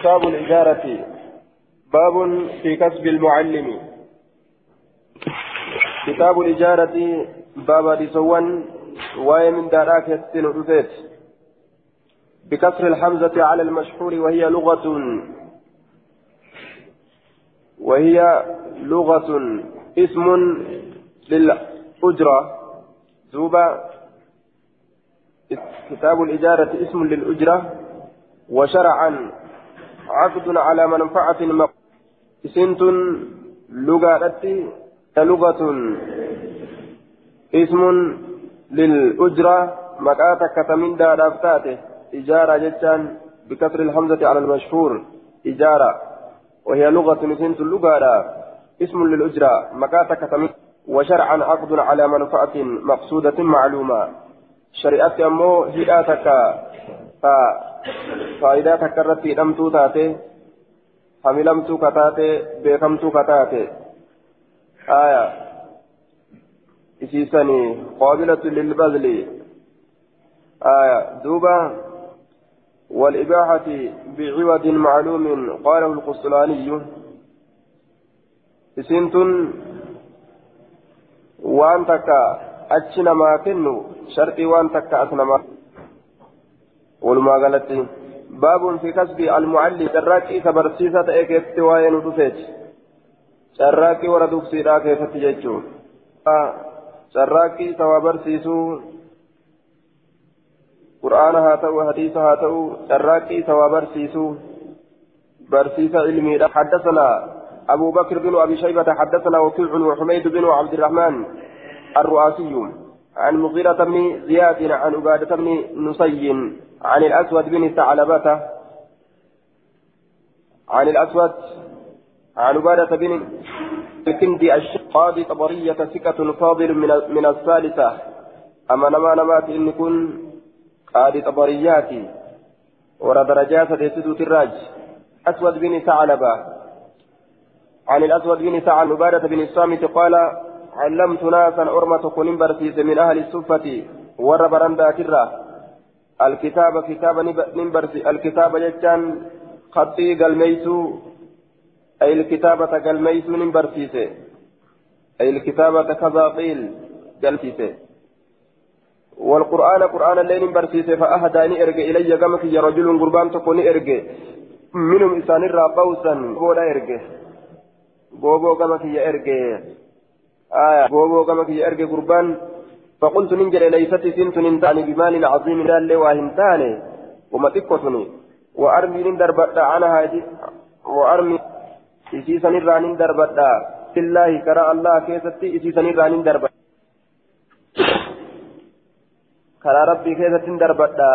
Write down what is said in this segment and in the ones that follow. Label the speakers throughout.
Speaker 1: كتاب الإجارة باب في كسب المعلم. كتاب الإجارة باب ديسوان واي من داراك يستن بكسر الحمزة على المشهور وهي لغة. وهي لغة. اسم للأجرة. زوبا كتاب الإجارة اسم للأجرة. وشرعا. عقد على منفعة سنت لغة لغة اسم للأجرة مكاتك كتمين دار إجارة جتان بكسر الحمزة على المشهور. إجارة. وهي لغة سنت اللغة اسم للأجرة مكاتك كتمين. وشرعا عقد على منفعة مقصودة معلومة. شريعة أمو هداتك فائدة تكرت هدمتو تاتي حملمتو كتاتي بيكمتو كتاتي آية إسيسني قابلة للبذل آية دوبة والإباحة بعوض معلوم قاله القسطلاني إسنتن waan takka achi namaa kennu sharxii waan ta'e keessatti waa'ee nu dhufeeti carraaqqii warra dugsiidhaa keessatti jechuun carraaqqii isa waa barsiisuu qur'aana haa ta'u hadiisa haa ta'u carraaqqii isa waa barsiisuu barsiisa ilmiidha haddasanaa أبو بكر بن أبي شيبة حدثنا وكيع وحميد بن عبد الرحمن الرؤاسي عن مغيرة بن زياد عن عبادة بن نصي عن الأسود بن ثعلبة عن الأسود عن عبادة بن الكندي القاضي طبرية ثقة فاضل من من الثالثة. أما نما نمات إن كن قاضي طبرياتي ورا درجات ديسدو تراج. أسود بن ثعلبة عن الأسود بن سعد عبادة بن الصامت قال علمت ناسا أرمة كن برسيس من أهل الصفة ور برندا كرة الكتاب كتاب نمبرسي الكتاب جتان خطي قلميسو أي الكتابة قلميسو نمبرسيس أي الكتابة كذا قيل قلسيس والقرآن قرآن الليل برسيس فأهداني إرجع إلي قمك يا رجل قربان تكوني إرجع منهم إنسان الرابوسا ولا إرجع gooboo gama kiyya erge آية. gooboo gama kiyya erge gurbaan فقلت ننجر ليست سنت ننتاني بمال عظيم لالي واهنتاني وما تكوتني وأرمي نندر بدا عنها وأرمي إسيسا نرى نندر بدا في الله كرى الله كيستي إسيسا نرى نندر بدا كرى ربي كيستي نندر بدا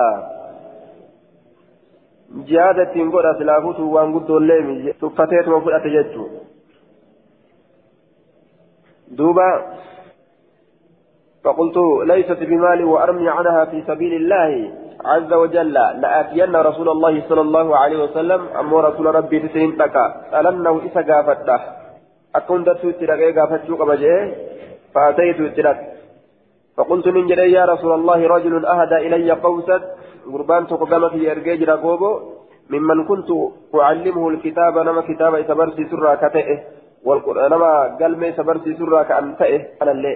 Speaker 1: جهادة تنقل أسلافوت وان قد الليمي تفتيت وفلأت ججو. دوبا فقلت ليست بمالي وأرمي عنها في سبيل الله عز وجل. لآتين رسول الله صلى الله عليه وسلم. أمو رسول ربي تسين تكا. ألنه إسا قافتة. أكون درسو اتراك قافتشو قبجة. فأتيت اتراك فقلت من جري يا رسول الله رجل أهدى إلي قوسا. قربان تقدمك يرجي جراكوبو ممن كنت أعلمه الكتاب نما كتاب إتبرسي سرى كتئه. والقرآن ما قال ميس برسي سرى كأن تئه أنا اللي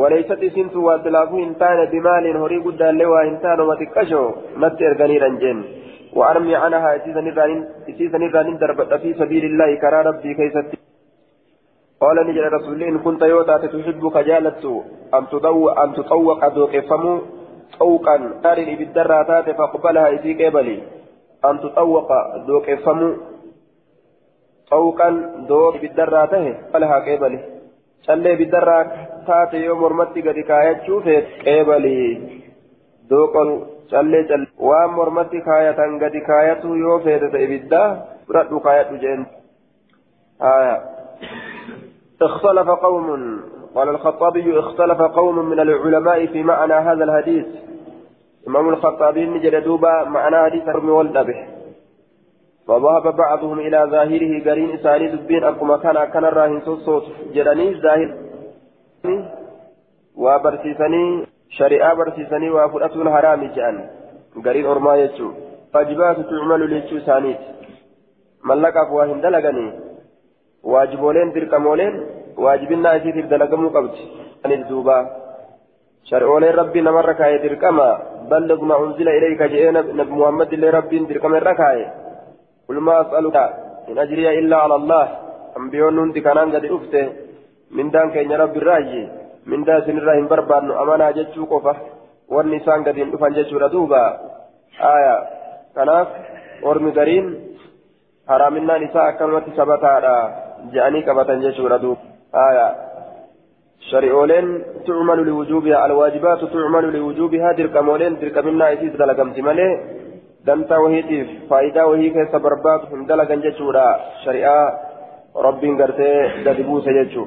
Speaker 1: وليست سنت وادلافو إنتان بمال هري قد اللي إنتان وتكشو نت إرغني رنجين. وأرمي عنها إسيسا نران دربت في سبيل الله كرا ربي كيست قال نجل رسول إن كنت يوتا تحب كجالت أن تضوء أن تطوق دوك فمو طوقا نار بالدراتات فاقبلها إسي قبلي. أن تطوق دوك فمو طوقا دور بالدرة تهي فلها قبلي. شلي تاتي يوم مرمتي قد كايت شوفت قبلي دوقا شلي شلي وام مرمتي كاية قد كايت يوفت إبدا فرد كايت جين آية اختلف قوم قال الخطابي اختلف قوم من العلماء في معنى هذا الحديث إمام الخطابي نجد دوبا معنى حديث الرمي والذبح فذهب بعضهم إلى ظاهره قرين إساني دبين أقوم كان أكن الراهن صوت جراني ظاهر وبرسيسني شريعة برسيسني وفرأة الحرام جأن قرين أرما يجو واجبات تعمل لجو ثانيت ملقاف واهن دلقني واجبولين دركمولين واجبنا أسيتي دلقمو قبض عن الدوبا شرعولين ربي نمر كاي دركما بلغ ما أنزل إليك جئنا نبي محمد اللي ربي دركما ركاي قل ما أسألك إن أجري إلا على الله أنبيون ننتي كانان قد أفته من دان كين رب الراجي من دان سن الراهن بربان أمانا جتشو قفة. والنسان قد يندفن جتشو ردوبا آية. كناف ورمي قرين حرامنا نساء كلمة سبتا جاني كبتن جتشو ردوب آية. شريعولين تعمل لوجوبها. الواجبات تعمل لوجوبها. دركمولين دركمنا إسيس دلقمت ملي دمتا وهيتيف فايدا وهي كيس برباد هم دلقن جتشورا شريعة ربين قرتي ددبوس جتشو.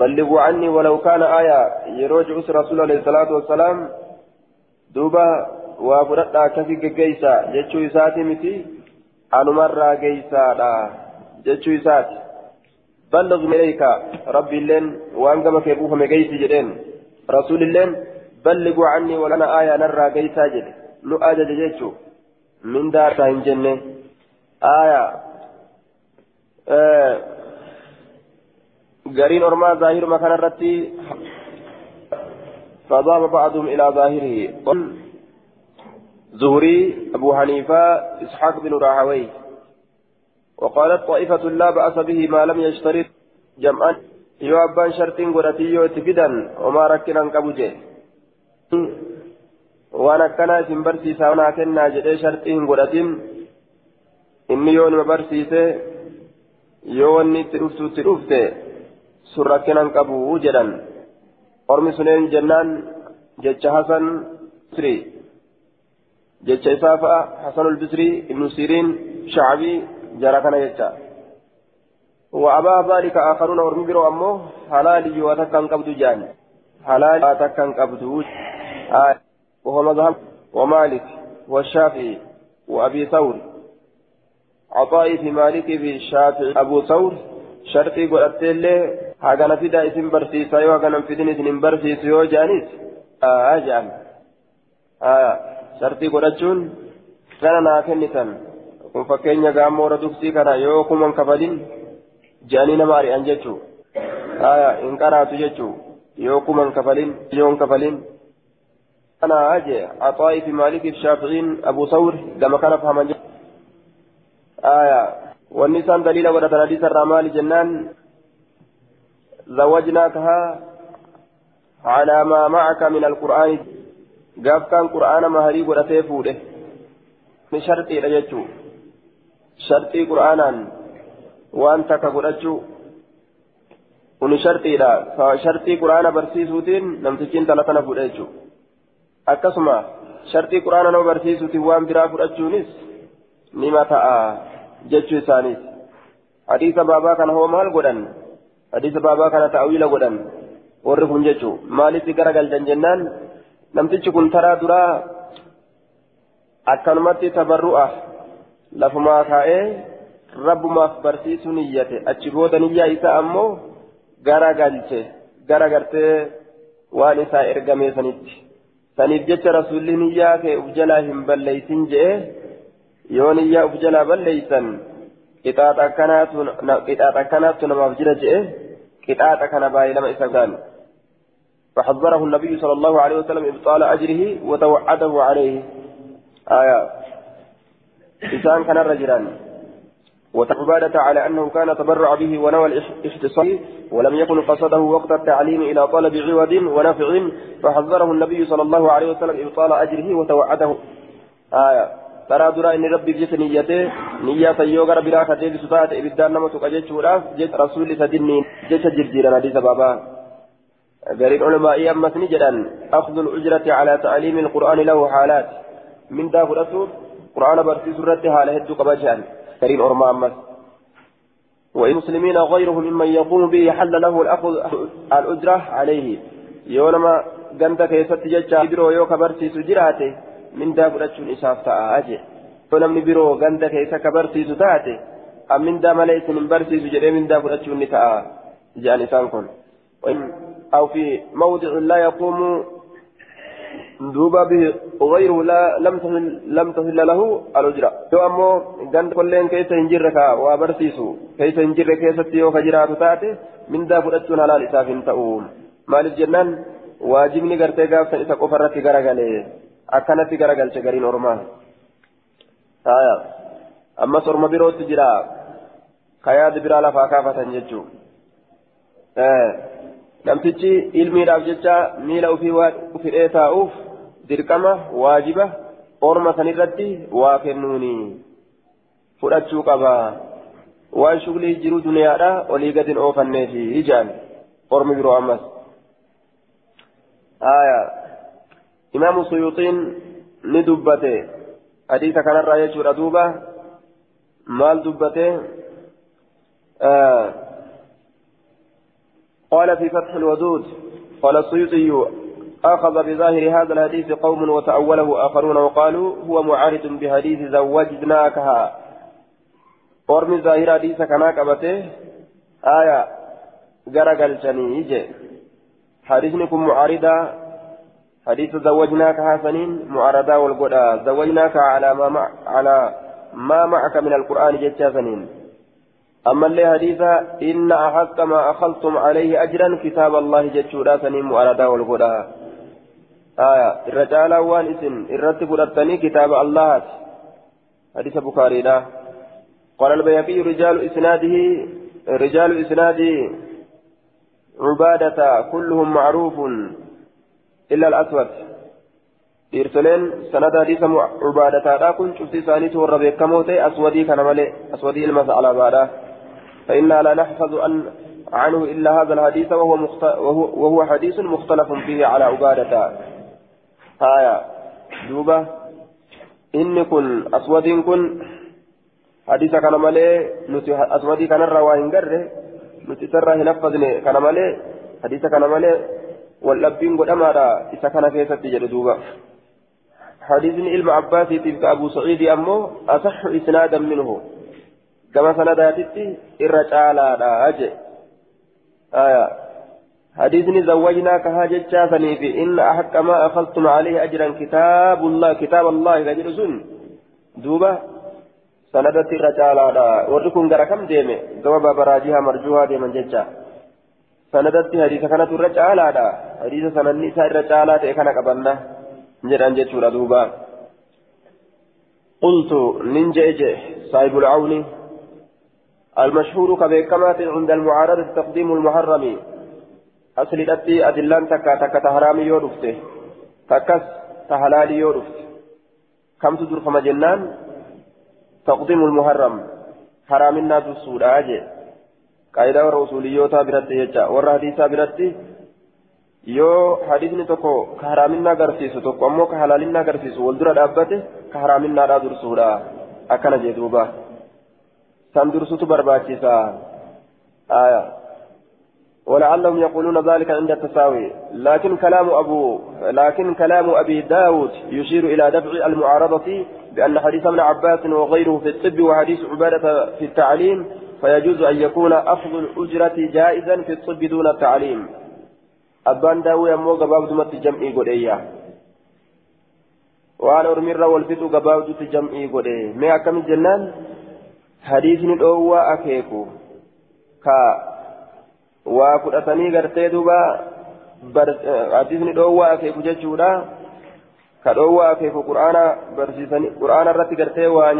Speaker 1: بلغوا عني ولو كان آية يروج رسول الله عليه الصلاة والسلام. دوبا وابرد كفي جيسا جتشو إساتي متي؟ أنمر جيسا جتشو إساتي بلغ إليك ربي اللين وأن كما كيبوها مجيسي جدين. رسول اللين بلغوا عني ولنا آية نرى جيسا جد نو آجا جيتشو. من دار تاين جنة. آية. آه. قرين أرما ظاهر مكان الرتي فضام بعضهم إلى ظاهره زهري أبو حنيفة إسحاق بن راهوي وقالت طائفة لا بأس به ما لم يشترط جمعا qabu jee waan akkanaa isin barsiisaa naa kennaa jedhee shartii hin godhatin inni yoo nima barsiise yoo wanni itti dhuftu itti dhufte sun rakkinaan qabu jedhan. Ormi suneen jennaan jecha hasan bisri. Jecha isaa fa'a hasanul bisri ibnu siriin shacbii jara kana jecha. وأبا ذلك آخرون ورمبروا أمه حلال يواتكن قبض جان حلال يواتكن قبض آه وهو مذهب ومالك والشافعي وأبي ثور عطائي في مالك في الشافعي أبو ثور شرطي قلت له في دا اسم برسيسا يو هاغانا في دين اسم برسيس يو جانيس آه جان آه شرطي قلتشون كان ناكنتن kun fakkeenya gaammoora duksii kana yoo kuman kafalin jaanii nama ari'an jechuu aya hin qaraatu jechuu yoo kuman kafalin yoon kafalin kana aje axaa'i fi maalikiif shaaficiin abu sawr gama kana fahaman aya wanni isaan daliila godhatan hadiisa irraa maali jennaan زوجناكها على ما معك من القرآن قاف كان قرآن مهري ودتي فوده من شرطي رجتشو shartii qur'aanaan waan takka godhachuu kuni shartiidha shartii qur'aana barsiisuutiin namtichi intala kana fuudha jechuudha akkasuma shartii qur'aana nama barsiisuutiin waan biraa fudhachuunis nima ta'a jechuu isaaniis hadiisa baabaa kana hoo maal godhan hadiisa baabaa kana ta'awiila godhan warri kun jechuu maalitti garagalchan jennaan namtichi kun taraa duraa akkanumatti tabarru'a lafumaa kaa'ee rabbumaaf barsiisuu niyyate achi booda niyyaa isaa ammoo gara galche gara gartee waan isaa ergamee sanitti saniif jecha rasuulli niyyaa kee uf jalaa hin balleeysin je'e yoo niyyaa uf jalaa balleeysan qixaaxa akkanaattu namaaf kana baay'ee lama isa gaanu فحذره النبي صلى الله عليه وسلم إبطال أجره وتوعده عليه. آية. إنسان كان رجلا. وتعبادة على أنه كان تبرع به ونوى الاختصاص ولم يكن قصده وقت التعليم إلى طلب عوض ونفع. فحذره النبي صلى الله عليه وسلم إبطال أجره وتوعده. آية. ترى درا إن ربي بجت نيته نية يوغر بلا كتيب ستات إبدان نما تقجت وراف جت رسول سدني جت جرجيرا حديث بابا غير العلماء أما سنجدا أخذ الأجرة على تعليم القرآن له حالات من داف رسول قرآن برسيس الرد حال هدو قبجان كريم أرما أمس والمسلمين غيرهم ممن يقوم به حل له الأخذ الأجرة عليه ganda keessatti jecha biroo yoo ka barsiisu jiraate mindaa fudhachuun isaaf ta'a aje yoo namni biroo ganda keessa ka barsiisu taate mindaa malee isin hin barsiisu jedhee mindaa fudhachuun ni ta'a jedhan isaan kun. أو في موضع لا يقوم دوبا به وغيره لا لم تصل لم تصل له الأجرة تو أمو قند كلين كيس انجرك وبرسيسو كيس انجر كيس تيو فجرات تاتي من دا فرأتون على لساف تؤوم مال الجنان واجبني قرتي قاف سنسا قفرت غرغلي غرغل شغرين أرمان آية أما صرم بروت جرا كياد برا لفا كافة ججو آه namtichi ilmiidhaaf jecha miila ofii waan ufidhee taa'uuf dirqama waajiba orma sanirratti waa kennuuni fudhachuu qaba waan shuglii jiru duniyaadha olii gadin oofanneefi ijaan ormi biroo ammas aya imaamu suyuuxiin ni dubbate. Hadiisa kanarraa jechuudha duuba. Maal dubbate? قال في فتح الودود قال السيوطي أخذ بظاهر هذا الحديث قوم وتأوله آخرون وقالوا هو معارض بحديث زوجناكها ورمي ظاهر حديث كما قبته آية غرقل شنيج حديثكم معارضة حديث زوجناكها سنين معارضة والقدى زوجناك على ما مع على ما معك من القرآن جتا سنين أما اللي حديثا إن أحق ما أخذتم عليه أجرا كتاب الله جتشورا سنين معارضة والقدى آية. الرجال وان اسم الرتب الثاني كتاب الله. حديث بخاري لا. قال البيهقي رجال إسناده رجال إسناد عبادة كلهم معروف. إلا الأسود. إرسلين سند حديث عبادة لا كن شفتي ثاني تور بكموتي أسودي كان ملئ أسودي المسألة بعده فإنا لا نحفظ أن عنه إلا هذا الحديث وهو, مخت... وهو, وهو حديث مختلف فيه على عبادة آية. دوبة. إني كن أسود كن حديث كان مالي نتي أسود كان الرواهن قره نتي سره نفذني كان حديث كان واللبين قد أمارا إذا كان كيسة تجد دوبة حديث علم عباس تلك أبو سعيد أمه أصح إسنادا منه كما سنداتي إرجالا أجي آية حديثني زوجناك هاجت شافني إن أحق ما أخذتم عليه أجرا كتاب الله كتاب الله كجر سن دوبا سندت رجالا وركم غرا كم ديمه دوبا براجيها مرجوها ديما ججا سندت حديث كانت رجالا حديث سنني سائر رجالا تكنا قبلنا جران جچورا دوبا قلت ننجج صاحب العون المشهور كبيكمات عند المعارضة تقديم المحرم takka takka ta haraami yoo dhufte takkas ta halaalii yoo dhufte kamtu durfama jennaan taqdimu lmuharram haraaminaa dursuudha jee usuuliyyoota biratti jecha warra hadiisaa biratti yoo hadiisni tokko ka haraaminaa agarsiisu tokko ammoo ka halaalinaa agarsiisu wal dura dhaabbate ka haraaminaadhaa dursuudha akkana jee duuba san dursutu barbaachisa aayaa ولعلهم يقولون ذلك عند التساوي لكن كلام أبو لكن كلام أبي داود يشير إلى دفع المعارضة بأن حديث ابن عباس وغيره في الطب وحديث عبادة في التعليم فيجوز أن يكون أخذ الأجرة جائزا في الطب دون التعليم. أبان داوي أمو قباب دمت جمعي قدية. وأنا أرمير والفتو قباب دمت جمعي قدية. ما أكمل جنان؟ حديث ندعوة أكيكو. كا waa fudhatanii gartee duuba hadiisni dhoowwaa akeeku jechuudha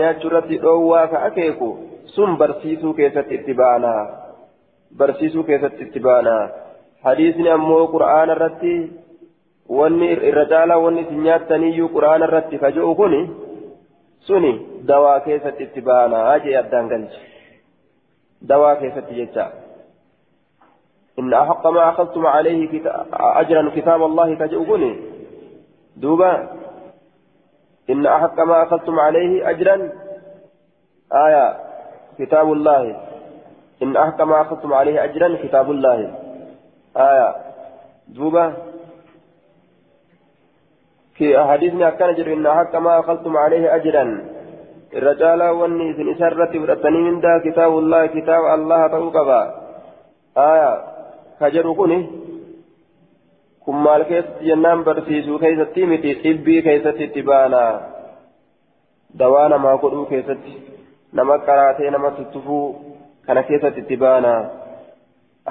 Speaker 1: nyaachuu irratti dhoowwaa ka akeeku sun barsiisuu keessatti itti baana barsiisuu keessatti itti baana hadiisni ammoo qur'aana irratti wanni irra caalaa wanni isin nyaattaniyyuu qur'aana irratti ka ji'u kuni suni dawaa keessatti itti baana jee addaan galche dawaa keessatti jecha. إن أحق ما أخذتم عليه كتا... أجرا كتاب الله كجؤبني دوبا إن أحق ما أخذتم عليه أجرا آية كتاب الله إن أحق ما أخذتم عليه أجرا كتاب الله آية دوبا في حديثنا كان جر إن أحق ما أخذتم عليه أجرا الرجال والنيس إسرة برتني من دا كتاب الله كتاب الله توقفا آية كجر كني kun maal keessatti jennaan barsiisuu keessatti miti xibbii keessatti itti baana dawaa namaa godhuu keessatti nama qaraatee nama tuttufuu kana keessatti itti baana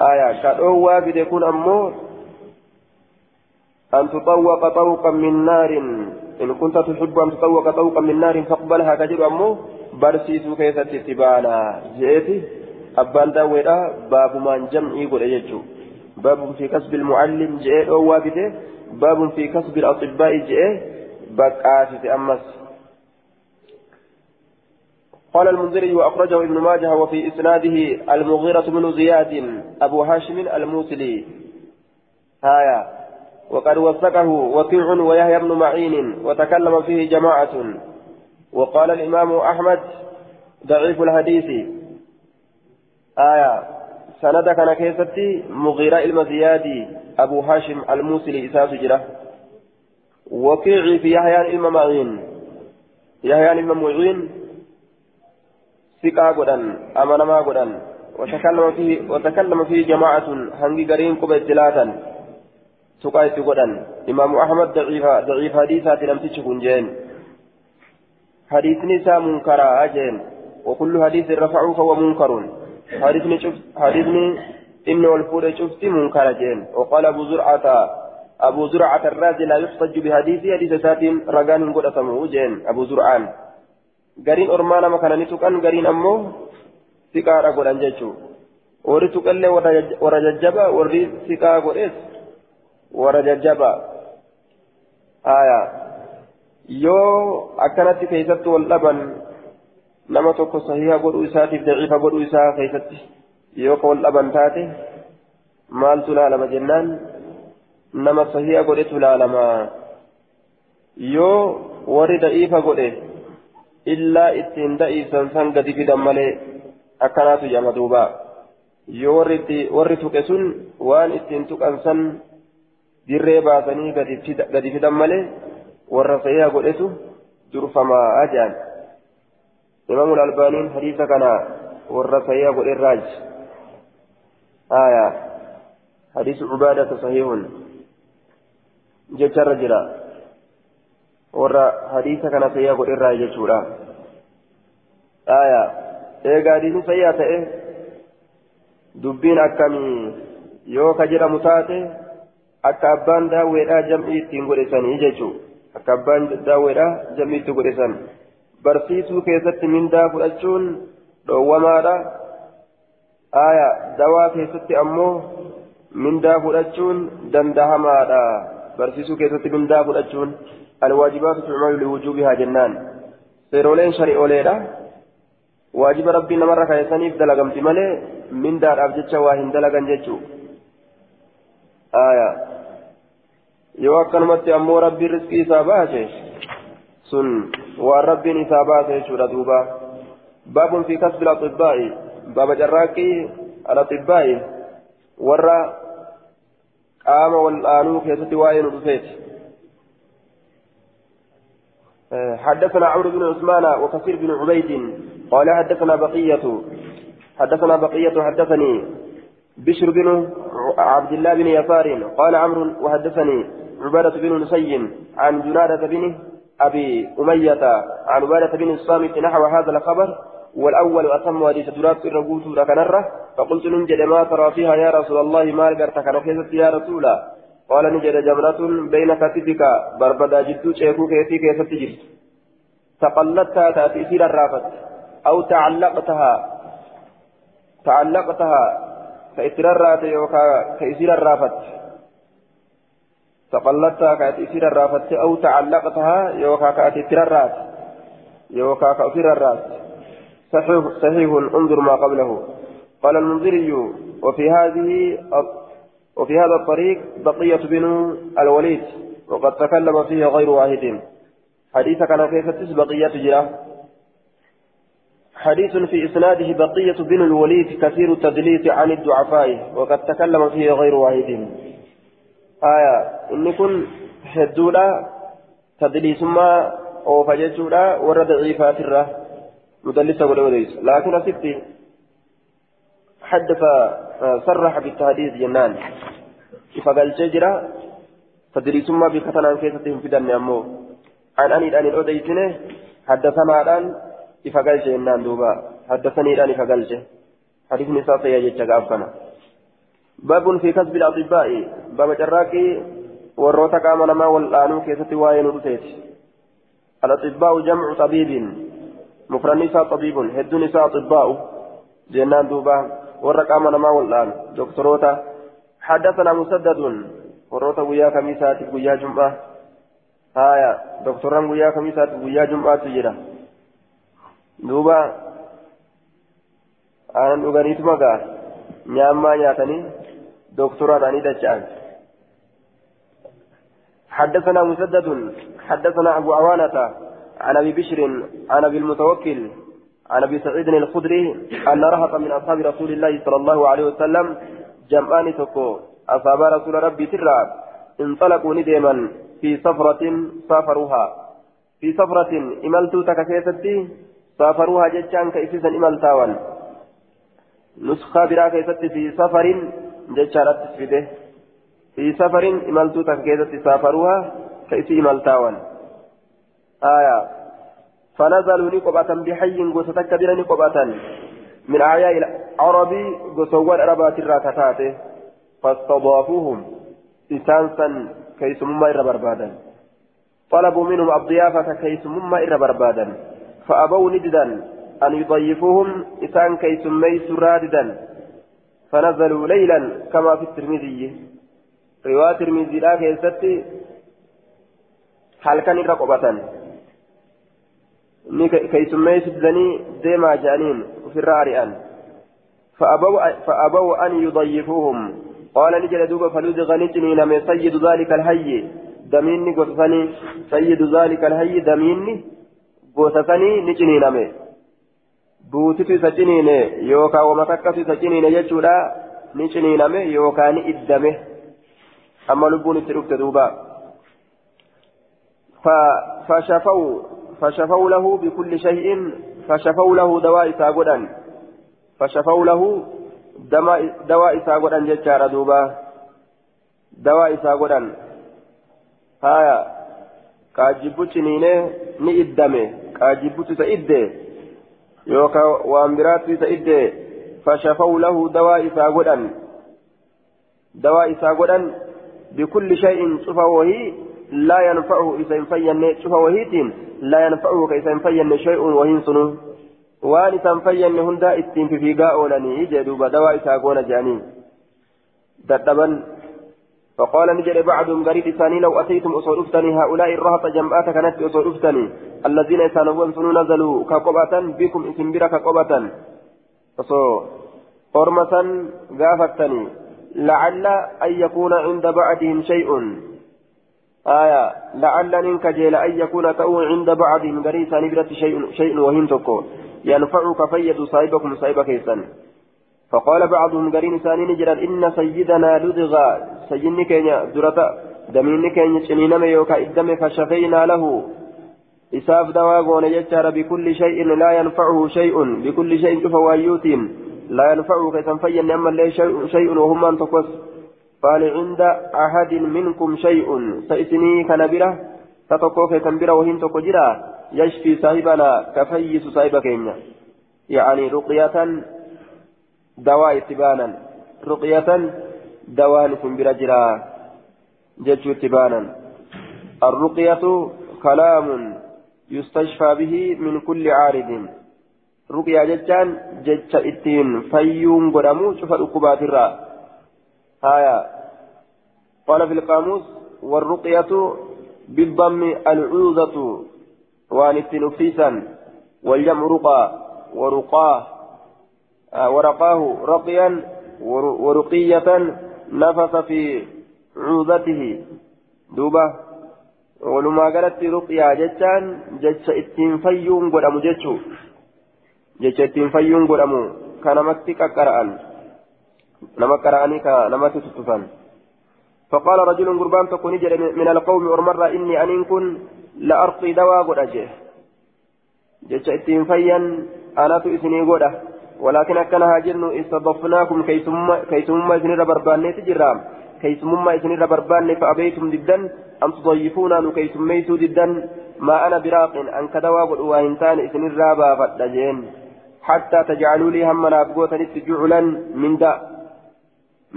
Speaker 1: aya ka dhoowwaa fide kun ammoo أن تطوق طوقا من نار إن كنت تحب أن تطوق طوقا من نار فاقبلها كجر أمه برسيسو كيسة تتبانا جئتي أبان داويرا باب من جمعي قل يجو باب في كسب المعلم جئ أو وابده باب في كسب الأطباء جئ بقاسة أمس. قال المنذري وأخرجه ابن ماجه وفي إسناده المغيرة بن زياد أبو هاشم الموسلي. آية. وقد وثقه وكيع ويحيى بن معين وتكلم فيه جماعة. وقال الإمام أحمد ضعيف الحديث. آية. سند كان كيستي مغيرة المزيادي أبو هاشم الموسلي إساس جرة وكيع في يحيى بن معين. يحيى بن معين. ثقة قدن أمانما قدن. وتكلم فيه وتكلم فيه جماعة هنجي قرين قبل ثلاثا تقايت قدن. إمام أحمد ضعيف ضعيف حديثات لم تشكن جين. حديث نساء منكرا أجين. وكل حديث رفعه فهو منكر. حديثني شفت حديثني إن والفول شفت منكر جين وقال أبو زرعة أبو زرعة الرازي لا يحتج بحديث حديث سات رجان قد أسمه جين أبو زرعان nama kana ni tuqan gariin ammoo siqaadha godhan jechuudha warri tuqallee warra jajjaba warri siqaa godhes warra jajjaba haya yoo akkanatti keessatti wal dhaban nama tokko sahiha godhuu isaatiif daciifa godhuu isaa keessatti yoo ka wal dhaban taate maaltu laalama jennaan nama sahiha godhetu laalama yoo warri daciifa godhe illaa ittiin da'iisan san gadi fidan malee akkanaatu jedhama duuba yoo warri tuqe sun waan ittiin tuqan san dirree baasanii gadi fidan malee warra sayyaa godhetu durfamaa jedhan إمام الألباني حديث كان والرسائي أبو الراج آية حديث عبادة صحيح جت الرجل ورا حديث كان سيئ أبو الراج جتورا آية إيه حديث سيئة إيه دبين أكمي yoo ka jedhamu taate akka abbaan daawweedhaa jam'ii ittiin godhesanii jechuudha akka abbaan daawweedhaa jam'ii itti godhesan barsiisuu keessatti mindaa fudhachuun dhoowwamaadha aya dawaa keessatti ammoo mindaa fudhachuun dandahamaadha barsiisuu keessatti mindaa fudhachuun alwaajibaatu tucmalu liwujuubihaa jennaan seerooleen shari'ooleedha waajiba rabbiin namarra kaayesaniif dalagamti malee mindaadhaaf jecha waa hin dalagan jechuu aya yoo akkanumatti ammoo rabbiin riskii isaa baase baase jechuudha duuba baabun fi kasbi alaxibbaa'i baaba carraaqqii alaxibbaa'i warra qaama wal'aanuu keessatti waa'ee nu dhufeeti حدثنا عمرو بن عثمان وكثير بن عبيد قال حدثنا بقية حدثنا بقية حدثني بشر بن عبد الله بن يسار قال عمرو وحدثني عبادة بن نسي عن جنادة بن أبي أمية عن عبادة بن الصامت نحو هذا الخبر والأول أتم حديث درات الرقوت لكنرة فقلت ننجد ما ترى فيها يا رسول الله ما لقرتك نخيزت يا رسول قال نجد جمرة بين كتفك بربدا جدو شيكو كيفي كيف تجري تقلدتها تأتي الرافت أو تعلقتها تعلقتها كإسرارات يوكا كإسير الرافت تقلدتها كإسير الرافت أو تعلقتها يوكا كإسرارات يوكا كإسرارات صحيح صحيح انظر ما قبله قال المنذري وفي هذه وفي هذا الطريق بقية بن الوليد وقد تكلم فيه غير واحد حديث كان كيف بقية جراه حديث في إسناده بقية بن الوليد كثير التدليس عن الضعفاء وقد تكلم فيه غير واحد آية إن كن هدولا تدليس ما أو فججولا ورد ضعيفات الره مدلسة وليس لكن ستي حدث صرح بالتحديث جنان فقال ججرة تدريسما بكتنا كيستهم في دنيا أمو عن أني أن الأديسنه حدثنا الآن إفقلت إنان دوبا حدثني الآن إفقلت حديث نساء سيجد جغافنا باب في كسب الأطباء باب جراكي وروتا قام نما والآن كيست واين رتيت الأطباء جمع طبيب مفرد نساء طبيب هد نساء أطباء جنان دوبا ورقام نما والآن دكتوروتا حدثنا مسدد وروتا ويا كميسات ويا جمعة هايا دكتوران ويا كميسات ويا جمعة تجرا دوبا aanan dhuganiitu magaa nyaammaa nyaatanii doktoraadhaanii dacha'an. حدثنا مسدد حدثنا أبو عوانة عن أبي بشر عن أبي المتوكل عن أبي سعيد الخدري أن رهط من أصحاب رسول الله صلى الله عليه وسلم جمعان تكو. أصحاب رسول ربي ترى انطلقوا ندما في سفرة سافروها. في سفرة إملتو تككيستي سافروها جتشان كيسيسا إملتاوان. نسخة برا كيستي في سفر جتشارات تسفيده في سفر إملتو تككيستي سافروها كيسي إملتاوان آية. فنزلوا نقبة بحي قوستك بنا نقبة من أعياء العربي قصوان أربات الراكتات فاستضافوهم. إسانسا كيسمما إر بربادا. طلبوا منهم الضيافة كيسمما إر بربادا. فأبوا نجدا أن يضيفوهم إسان كيسمي سراددا. فنزلوا ليلا كما في الترمذي. رواية الترمذي لا كيستي هل كان رقبة كيسمي سدني ديما جانين في الرارئان فأبوا, أن يضيفوهم. قال نجل دوبا فلدغ نجني نمي سيد ذلك الهي. دميني قصصني سيد ذلك الهي. دميني قصصني نجني نمي buutitu isa ciniine yookaan wama takkasu isa ciniine jechuudha ni ciniiname yookaan ni iddame amma lubbuun itti dhufte duuba فشفوا فشفوا له بكل شيء فشفوا له دواء ساغدا فشفوا له دواء ساغدا ججار دوبا دواء ساغدا هايا كاجبوت نينه ني ادمه كاجبوت سيده يوكا وامبرات سيده فشفوا له دواء ساغدا دواء ساغدا بكل شيء شفا وهي لا ينفعه إذا ينفين شوف وهيتين لا ينفعه كإذا ينفين شيء وهين سنو وان تنفين هندا اتين في فيقاء ولني جدوب دواء ساقون جانين دتبا فقال نجري بعضهم قريب ثاني لو أتيتم أصول هؤلاء الرهط جمعات كانت أصول الذين يسانون سنو نزلوا كقبة بكم اسم برا كقبة. فصو قرمة غافتني لعل أن يكون عند بعدهم شيء. آية لعل إنك جيل أن يكون تأو عند بعضهم غريسا نبرة شيء, شيء وهن تكو ينفعك فيد صاحبكم صاحب كيسا. فقال بعضهم غرين ثاني نجرا إن سيدنا لدغ سيدني كينيا درتا دمين كينيا شنينما يوكا إدم فشفينا له. إساف دواغون يجتر بكل شيء لا ينفعه شيء بكل شيء فوايوت لا ينفعه كيسا فين أما شيء, شيء وهم أن تقص. قال عند أحد منكم شيء سيسني كنبرة تتوقف كنبرة وهن تقجرا يشفي صاحبنا كفيس صاحب كيمنا يعني رقية دواء اتبانا. رقية دواء كنبرة جرا جج اتبانا. الرقية كلام يستشفى به من كل عارض. رقية ججان جج اتين فيوم قدمو شوف الأكبات الرا. آية. قال في القاموس والرقية بالضم العوذة وان التنفيسا والجمع رقى ورقاه. ورقاه رقيا ورقية نفث في عوذته دوبة ولما قالت رقيا جتان جتش اتين فيون قدامو جتشو. جتش اتين فيون قدامو كان مكتك قرآن نما قرآني فقال رجل قربان تكون من القوم أرمر إني أن كن لأرقي دواء قد أجيه جتش اتين فيا أنا تؤسني قد ولكن أكن هاجرن استضفناكم كيسم كيسم إذن برباني تجرام. كيسمما إسنر بربان فأبيتم جدا أم تضيفونا نكيسم ميتو جدا ما أنا براق أن كدوا وإنسان إسنر رابا فدجين حتى تجعلوا لي هم نافقوتا جعلا من دا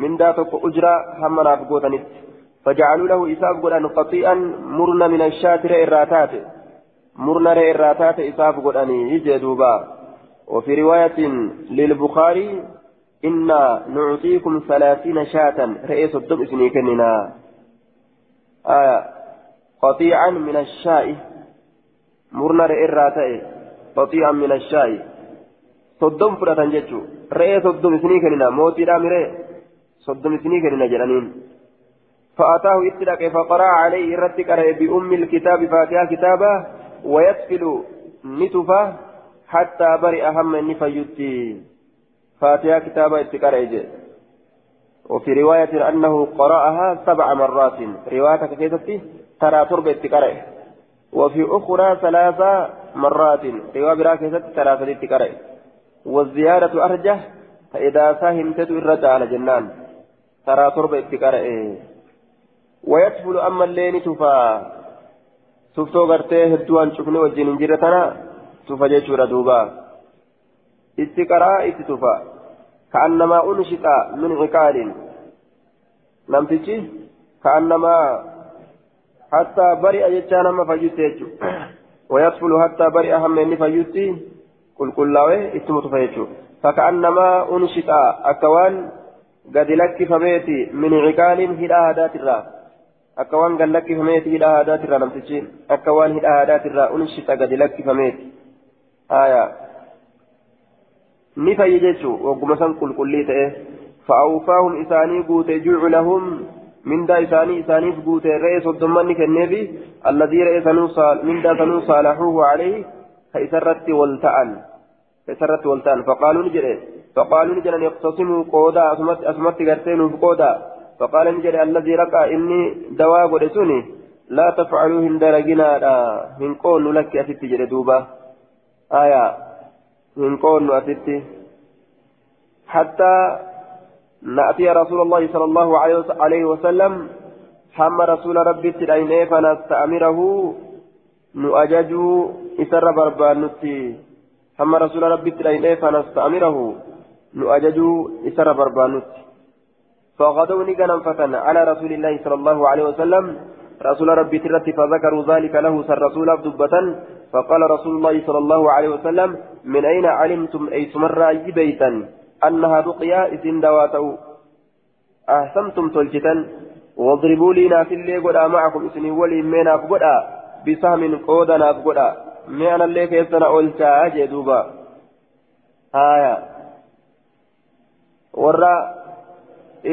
Speaker 1: من دا تقو أجرا هم نافقوتا فجعلوا له إساف قرآن قطيئا مرنا من الشاتر إراتات. مرنا إراتات إساف قرآن يجدوبا وفي رواية للبخاري إنا نعطيكم ثلاثين شاة رئيس الدم إسنيكننا آية قطيعا من الشاء. مرنا إراتات قطيعا من الشاء. soddom fudhatan jechuun re'ee soddom isinii kennina mootiidhaa miree soddom isinii kennina jedhaniin فأتاه اتلك فقرأ عليه رتك بأم الكتاب فاتحة كتابه ويسفل نتفه. حتى برئ هم نفيتي فاتحة كتابة اتكار وفي رواية أنه قرأها سبع مرات. رواية كيفتي ترى تربة اتكار وفي أخرى ثلاث مرات. رواية براكزة ثلاثة اتكار والزيادة أرجح فإذا فهمت الرجع على جنان. ترى تربة اتقاء ويدخل أما اللين تفا. تفتو غرتي هدوان شكني وجين جرتنا. تفا جيشورا دوبا اتقراء اتتفا كأنما أنشط من عقال نمتجي كأنما حتى برئ جتانا ما فجيت ويدخل حتى برئ هم من فجيتي qulqullaa'ee ittuma tufa jechuudha fakkaannamaa unshixa akka waan gadi lakkifameeti min ciqaaliin hidhaa aadaatirraa akka waan gad lakkifameeti hidhaa aadaatirraa namtichi akka waan hidhaa aadaatirraa unshixa gadi lakkifameeti haya ni fayyi jechuu wagguma san qulqullii ta'e fa'awfaahum isaanii guute juuculahum mindaa isaanii isaaniif guute re'ee soddommanni kenneefi alladii re'ee sanuu mindaa sanuu saalahuuhu alayhi ka isarratti wal ta'an سرت والتان فقالوا نجري فقالوا نجري يقتصموا قودا أسمت أسمت قرتين قودا فقال نجري الذي رقى إني دواء قرسوني لا تفعلوا هن درجنا هن قول لك أتت جري دوبا آية هن قول أتت حتى نأتي رسول الله صلى الله عليه وسلم حم رسول ربي تلعين فنستأمره نؤججوا إسر بربان نتي هم رسول ربي تلاين فنستأمره نؤججوا إسر بربانوت فغدوا نقنا فتن على رسول الله صلى الله عليه وسلم رسول ربي ترت فذكروا ذلك له سر رسول دبة فقال رسول الله صلى الله عليه وسلم من أين علمتم أي أي بيتا أنها بقيا إذن دواتو أحسنتم تلجتا واضربوا لي نافل لي قد معكم إسني ولي مينا قد بسهم قودنا قد mee anallee keessana oolchaa jee duuba haaya warra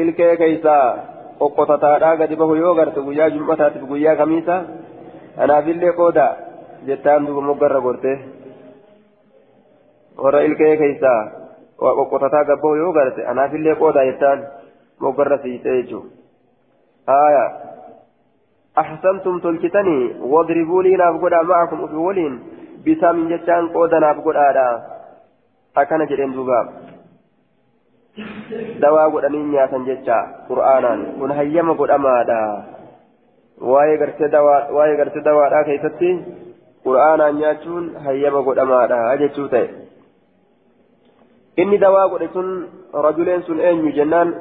Speaker 1: ilkee keeysaa qoqqotataadhaa gadi bahu yoo garte guyyaa jum'ataatiif guyyaa kamiisa anaafillee qooda jettaan duuba moggarra gorte warra ilkee keeysaa waa qoqqotataa gabbahu yoo garte anaafillee qooda jettaan moggarra siitee jechuudha haaya أحسنتم تلكتني واضربوا لي نافقودا معكم في ولين بسام جتان قودا نافقودا أكن جرين دوبا dawaa godhanii nyaatan jecha qur'aanaan kun hayyama godhamaadha waa'ee gartee dawaadhaa keessatti qur'aanaan nyaachuun hayyama godhamaadha jechuu ta'e. Inni dawaa godhe sun rajuleen sun eenyu jennaan?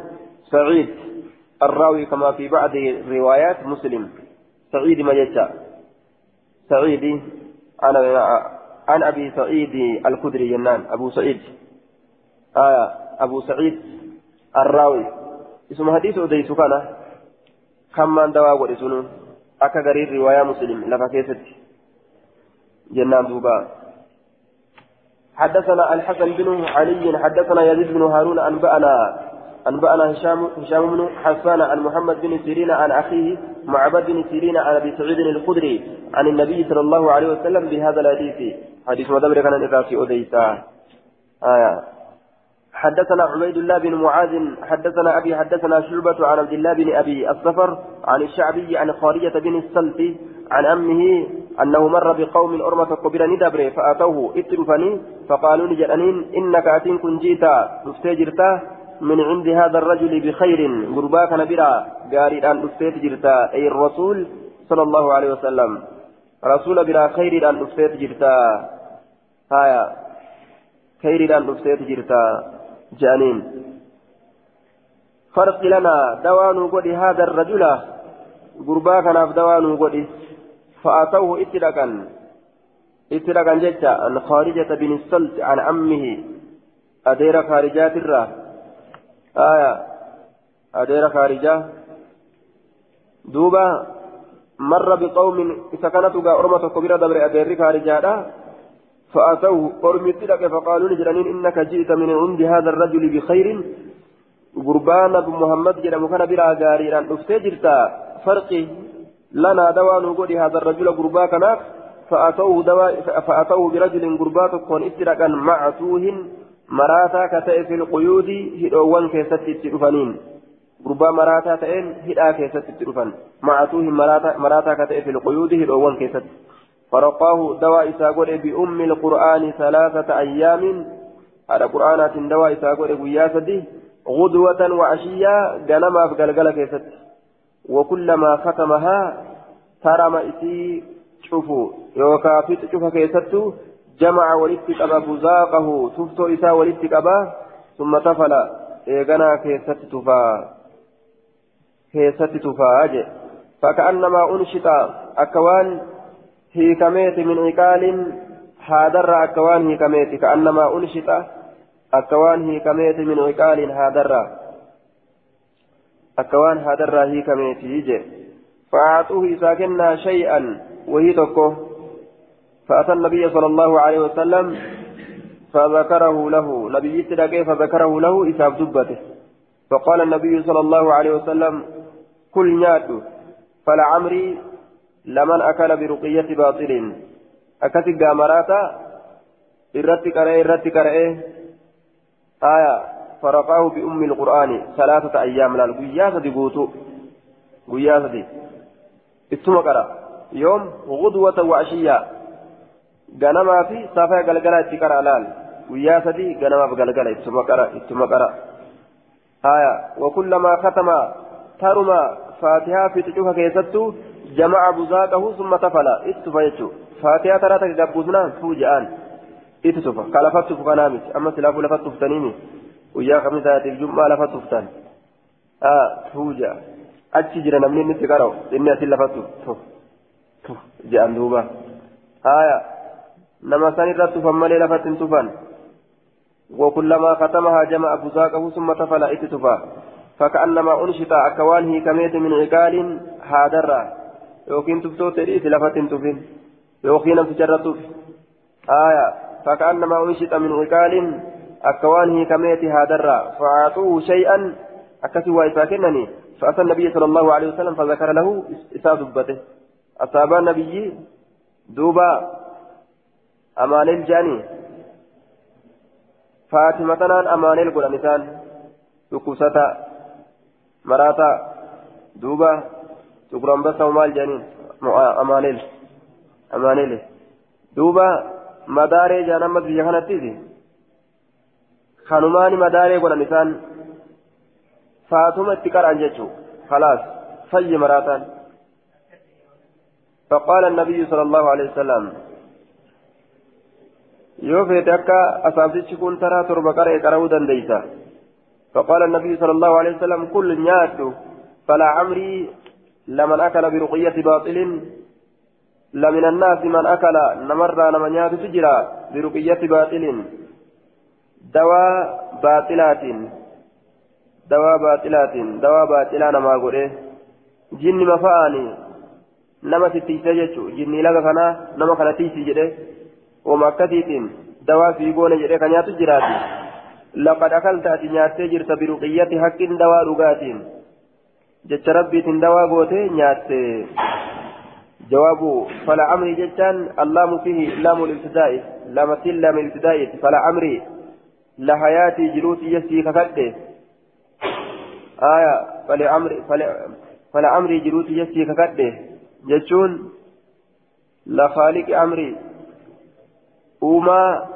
Speaker 1: Saciid الراوي كما في بعض روايات مسلم سعيد ما يجا سعيد أنا عن أبي سعيد الخدري جنان أبو سعيد آية أبو سعيد الراوي اسم حديث أديس كان كم دواء ورسول أكا غرير رواية مسلم لفا كيست جنان دوبا. حدثنا الحسن بن علي حدثنا يزيد بن هارون أنبأنا أنبأنا هشام هشام بن حسان عن محمد بن سيرين عن أخيه معبد بن سيرين عن أبي سعيد الخدري عن النبي صلى الله عليه وسلم بهذا الحديث. حديث مدبر كان إذا أديسا آية. حدثنا عبيد الله بن معاذ حدثنا أبي حدثنا شعبة عن عبد الله بن أبي الصفر عن الشعبي عن خارجة بن السلف عن أمه أنه مر بقوم أرمة قبل ندبر فأتوه اترفني فقالوا لجأنين إنك أتين كنجيتا مستجرتا من عند هذا الرجل بخير غرباك نبرا قاري أن أفتيت جرتا أي الرسول صلى الله عليه وسلم رسول بلا خير أن أفتيت جرتا هايا خير أن أفتيت جرتا جانين فرق لنا دوان قد هذا الرجل غرباك ناف دوان قد فأتوه اتلقا اتلقا جتا عن خارجة بن السلت عن عمه أدير خارجات الراه آية أدير خارجة. دوبا مر بقوم كانت أرمة كبيرة دبر أدير خارجة فأتوه قرمت لك فقالوا لجرانين إنك جئت من عند هذا الرجل بخير. قربان أبو محمد جرى مكان بلا غاريران أفتي جرتا فرقي. لنا دوان وقود هذا الرجل قربا كناف فأتوه, دوا فأتوه برجل قربات كون اتركا معتوه مراتا كتئ في القيود هدوان كيست التلفانين قربا مراتا تئن هدا كيست التلفان معتوه مراتا, مراتا كتئ في القيود هدوان كيست. فرقاه دواء إساقول بأم القرآن ثلاثة أيام. على قرآنات دواء إساقول بياسدي غدوة وعشية جنما في قلقلة كيست. وكلما ختمها ترم إسي شوفوا يوكا في شوف كيستو جمع ولدت قبا بزاقه تفتو إسا ولدت قبا ثم تفل إيغنا كيست تفا كيست تفا فكأنما أنشط أكوان هيكميت من عقال هادر أكوان هيكميت. كأنما أنشط أكوان هيكميت من عقال هادر. أكوان هادر هيكميت يجي فأعطوه ساكنا شيئا وهي تكو فأتى النبي صلى الله عليه وسلم فذكره له نبي تلاقيه فذكره له إساب دبته فقال النبي صلى الله عليه وسلم كل ناتو فلعمري لمن أكل برقية باطل أكتب قامراتا إرتي كرئ إرتي كرئ آية فرقاه بأم القرآن ثلاثة أيام لا القياسة قوتو. قياسة ثم قرأ. يوم غدوة وعشية. غنما في صافا قلقلة اتكرا لال. قياسة غنما بقلقلة ثم قرأ. ثم قرأ. آية. وكلما ختم ترمى فاتحة في تشوفها كيستو جمع بزاقه ثم تفلا إتفا يجو. فاتحة ترى تقبضنا فوجئان. اتتفا قال فتف كنامت أما سلافو لفتف تنيني خمسة الجمعة لفتف تن آه فوجئ achi jira namni inni itti qara'u inni asin lafatu tuf tuf jedhan duuba. Haya nama san irra tufan malee lafatti hin tufan? وكلما ختمها جمع بزاقه ثم تفل اتتفا فكأنما أنشط أكوان هي كميت من عقال هادرة يوكين تفتو تريد لفت تفين يوكين تجرتف آية فكأنما أنشط من عقال أكوان هي كميت هادرة فأعطوه شيئا. أكسوا إساكنني فأتى النبي صلى الله عليه وسلم فذكر له إساء دبته أصاب النبي دوبا أمان الجاني. فاتمة أمان القرآن تكوسة مراتا دوبا. تقرأ بس ومال جانين أمانيل. أمانيل. دوبا مداري جانمت بيا كانت خانوماني مداري قرآن نسان فاتوما اتكار عن جتشو خلاص في مراتان فقال النبي صلى الله عليه وسلم يوفيت أكا أصابتش كون ترى تربة قرأ قرأو دنديسا فقال النبي صلى الله عليه وسلم كل نياتو فلا عمري لمن أكل برقية باطل لمن الناس من أكل نمر نمن نيات تجرى برقية باطل دواء باطلات baaxilaatiin dawaa baaxilaa namaa godhe jinni mafa'aani nama tittiisee jechuun jinni laga kanaa nama kana tiisii jedhe ooma akkasiitiin dawaa fiigoone jedhe kan nyaatu jiraati laqad akalta ati nyaattee jirta biruqiyyati haqqiin dawaa dhugaatiin jecha rabbiitiin dawaa goote nyaatte jawaabu fala amrii jechaan allaamu fihi laamu libtidaa'i lamatiin laama ibtidaa'iiti fala amrii lahayaatii jiruuti yessii kakadhe آية فلعمري فلعمري جلوتي يسي ككده. جتشون لخالق أمري أوما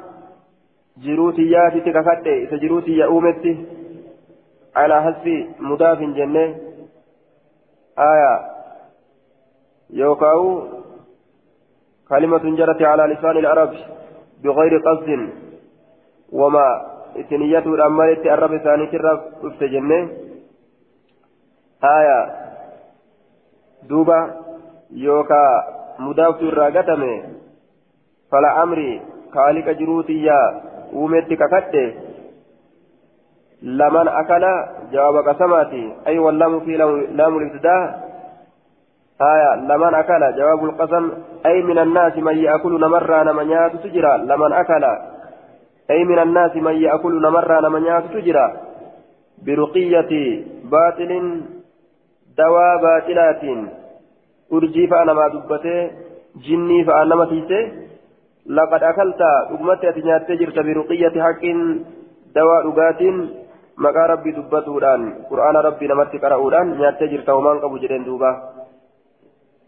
Speaker 1: جلوتي ياتي ككده. إذا جلوتي يا أومتي على حذف مضاف جنة. آية يوكاو كلمة جرت على لسان العرب بغير قصد. وما إتنيته الأمالة الرب ثاني كرب جنة آية دوبا يوكا مضاف الراقتمي فلا أمري خالق جروتي uumetti kakadhe laman akala jawaaba qasamaati ay wallamu fi laamu libtidaa aya laman akala jawaabu lqasam ay min annaasi man yaakulu namarraa nama nyaatutu jira laman min annaasi man yaakulu namarraa nama nyaatutu jira biruqiyyati baaxilin dawaa baaxilaatiin urjii fa'a namaa dubbatee jinnii fa'a nama tiisee لقد أكلت أمتي أتنياتي جرت برقية حق دواء لغات مقا ربي دبتودان قرآن ربي نمت قرأودان نياتي جرت ومان قبو جرين دوبا.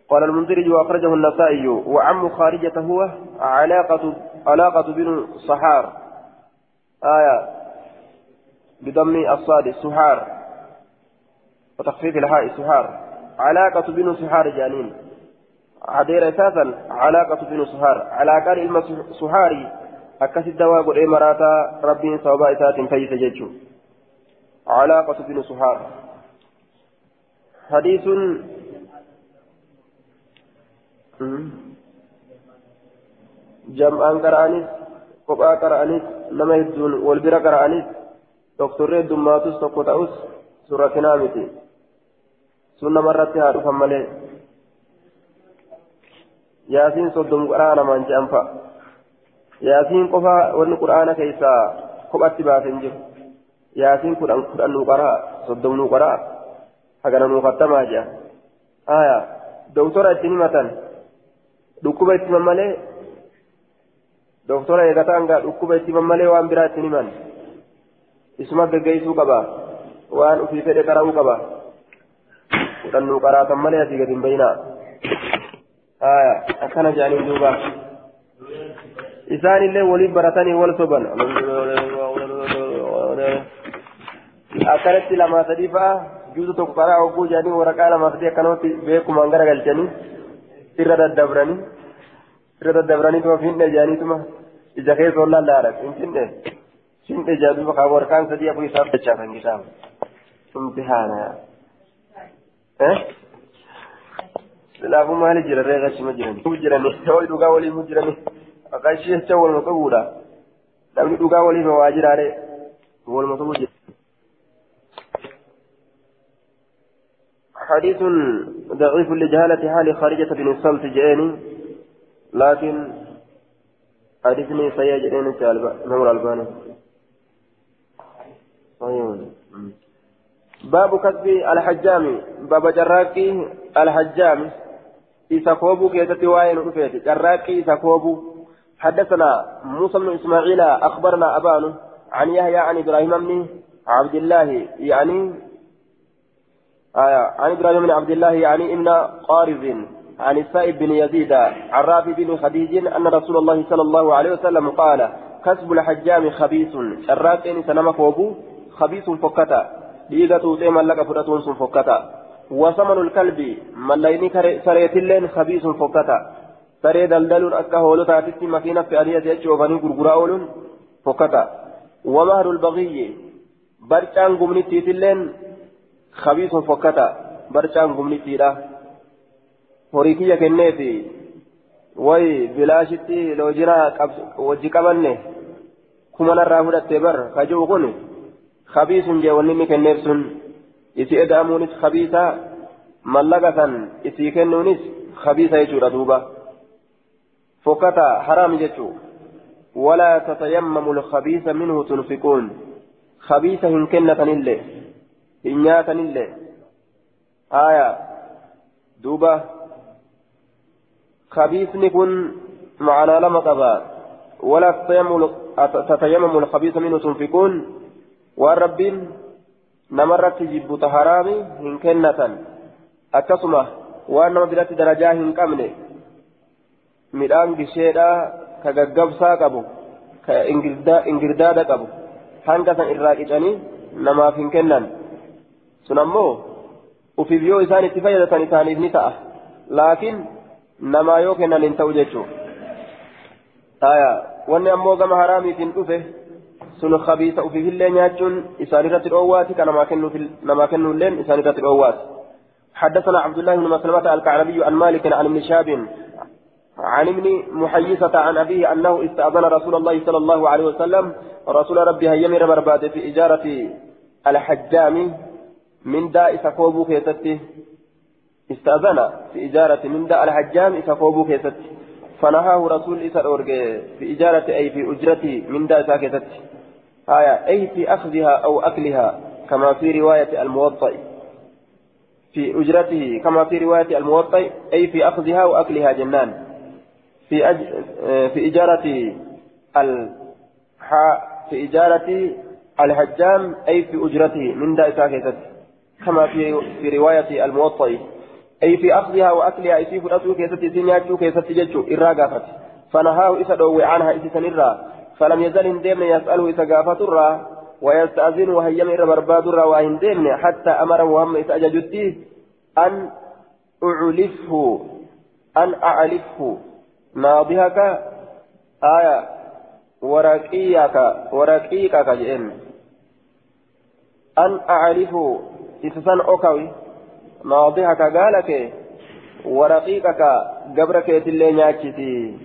Speaker 1: قال المنذري وأخرجه النسائي وعم خارجة هو علاقة علاقة بن صحار. آية بضم الصاد سحار وتخفيف الهاء سحار. علاقة بن صحار جانين. عدير أساسا علاقة بن سهار علاقة علم سهاري أكس الدواء قل إيه مراتا ربي صوبا إسات فيس جيتشو. علاقة بن سهار حديث جمعان قرآنيس قبعة لما يدون والبرا قرآنيس دكتور دماتوس تقوتاوس سورة كنامتي سنة maan jedhan fa'a yaasiin qofa wanni quraana keessaa kophatti baasen jiru yaasiin kudhan kudhan nuu qaraa soddom nuu qaraa hagana nuu kattamaa jedha aya doktora itti himatan dhukkuba itti himan malee doktora eegataan gaa dhukkuba itti malee waan biraa itti himan isuma gaggeessuu qaba waan ufii fedhe qara'uu qaba kudhan nuu qaraatan malee asii gadi hin bayinaa آية أكن جاني دوبا إسان اللي ولي برتني والصبن أكنت لما تدفع جوز تقرأ أو جاني ورقا لما تدفع كانوا بيكم أنغرا قلتني سر الدبراني سر جاني ثم إذا كيف والله لا أعرف إن فين فين جادو فخابور كان سدي أبو يسافر تشافن كتاب امتحانا إيه silaafuu maali jira reeqa shima jirani jirani ta'uu dhugaa waliif jirani maqaa ishee jecha waluma qabuudha namni dhugaa waliif waa jiraare waluma qabu jira. حديث ضعيف لجهالة حال خارجة بن الصلت جئني لكن حديثني سيئ نور الباني صحيح. باب كسب الحجام باب جراكي الحجام. إذا كوبو كيتتي رفيتي جراكي إذا كوبو. حدثنا موسى بن إسماعيل أخبرنا أبان عن يحيى عن إبراهيم بن عبد الله يعني آية عن إبراهيم بن عبد الله يعني إن قارز عن السائب بن يزيد عن رافي بن خديج أن رسول الله صلى الله عليه وسلم قال كسب الحجام خبيث. الراكين سنما كوبو خبيث فكتا. ليغا توتي ملك فراتون فكتا. وثمن الكلب ملايني سريت اللين خبيث فكتا. سري دلدل أكا هولو تاتي مكينة في ألية غني غرغراء أولون فكتا. ومهر البغي برشان قمنتي تلين خبيث فكتا. برشان قمنتي لا هوريكية كنيتي way bilaashitti loo jira wajji qabanne kuma narraa fudhatte bar kajuu kun kabiisun jee wanni inni kenneef sun isii eda'amuunis kabiisa mallaqa san isii kennuunis kabiisa jechuudha duuba fokkata haraam jechuu walaa tatayammamu lkabiisa minhu tunfiquun kabiisa hin kennatanillee hin nyaatanillee aya duuba kabiisni kun معنى لما قضى ولا تتيمم الخبيث منه تنفقون والرب نمرت جبت حرامي إن كنة أكسمة وأن مدرت درجاه qabu ka ingirdaada qabu hanga san irraa qicanii namaaf hin kennan sun ammoo ufiif yoo isaan itti fayyadatan isaaniif ni ta'a laakiin namaa yoo kennan hin ta'u jechuudha wanni ammoo gama haraamiitiin dhufe sun khabiisa ufiifillee nyaachuun isaan irratti dhoowwaati kan namaa kennuulleen isaan irratti dhoowwaati حدثنا عبد الله بن مسلمة الكعربي عن مالك عن ابن شاب عن ابن محيصة عن أبيه أنه استأذن رسول الله صلى الله عليه وسلم رسول ربي هيمر برباد في إجارة الحجام من داء سكوبو كيستي استأذن في إجارة من داء الحجام سكوبو كيستي فنهاه رسول إسر في إجارة أي في أجرته من داء ساكتتي آية أي في أخذها أو أكلها كما في رواية الموطئ. في أجرته كما في رواية الموطئ أي في أخذها وأكلها جنان. في أج... في إجارة الح... في إجارة الحجام أي في أجرته من داء ساكتة كما في في رواية الموطئ. أي في أخذها وأكلها في فرأته كيست سنياتشو كيست ججو إراغافت فنهاه إسا دوي عنها إسا سنرا. فلم يزل هندمن يسأله إسا غافت الرا ويستأذن وهيم إرى برباد الرا وهندمن حتى أمره وهم إسا أججته أن أعلفه أن أعلفه. ناضحك؟ آية. ورقيك ورقيقك جئن. أن أعرف إسسان أوكوي ناضحك قالك ورقيقك قبرك يتلي نياتشتي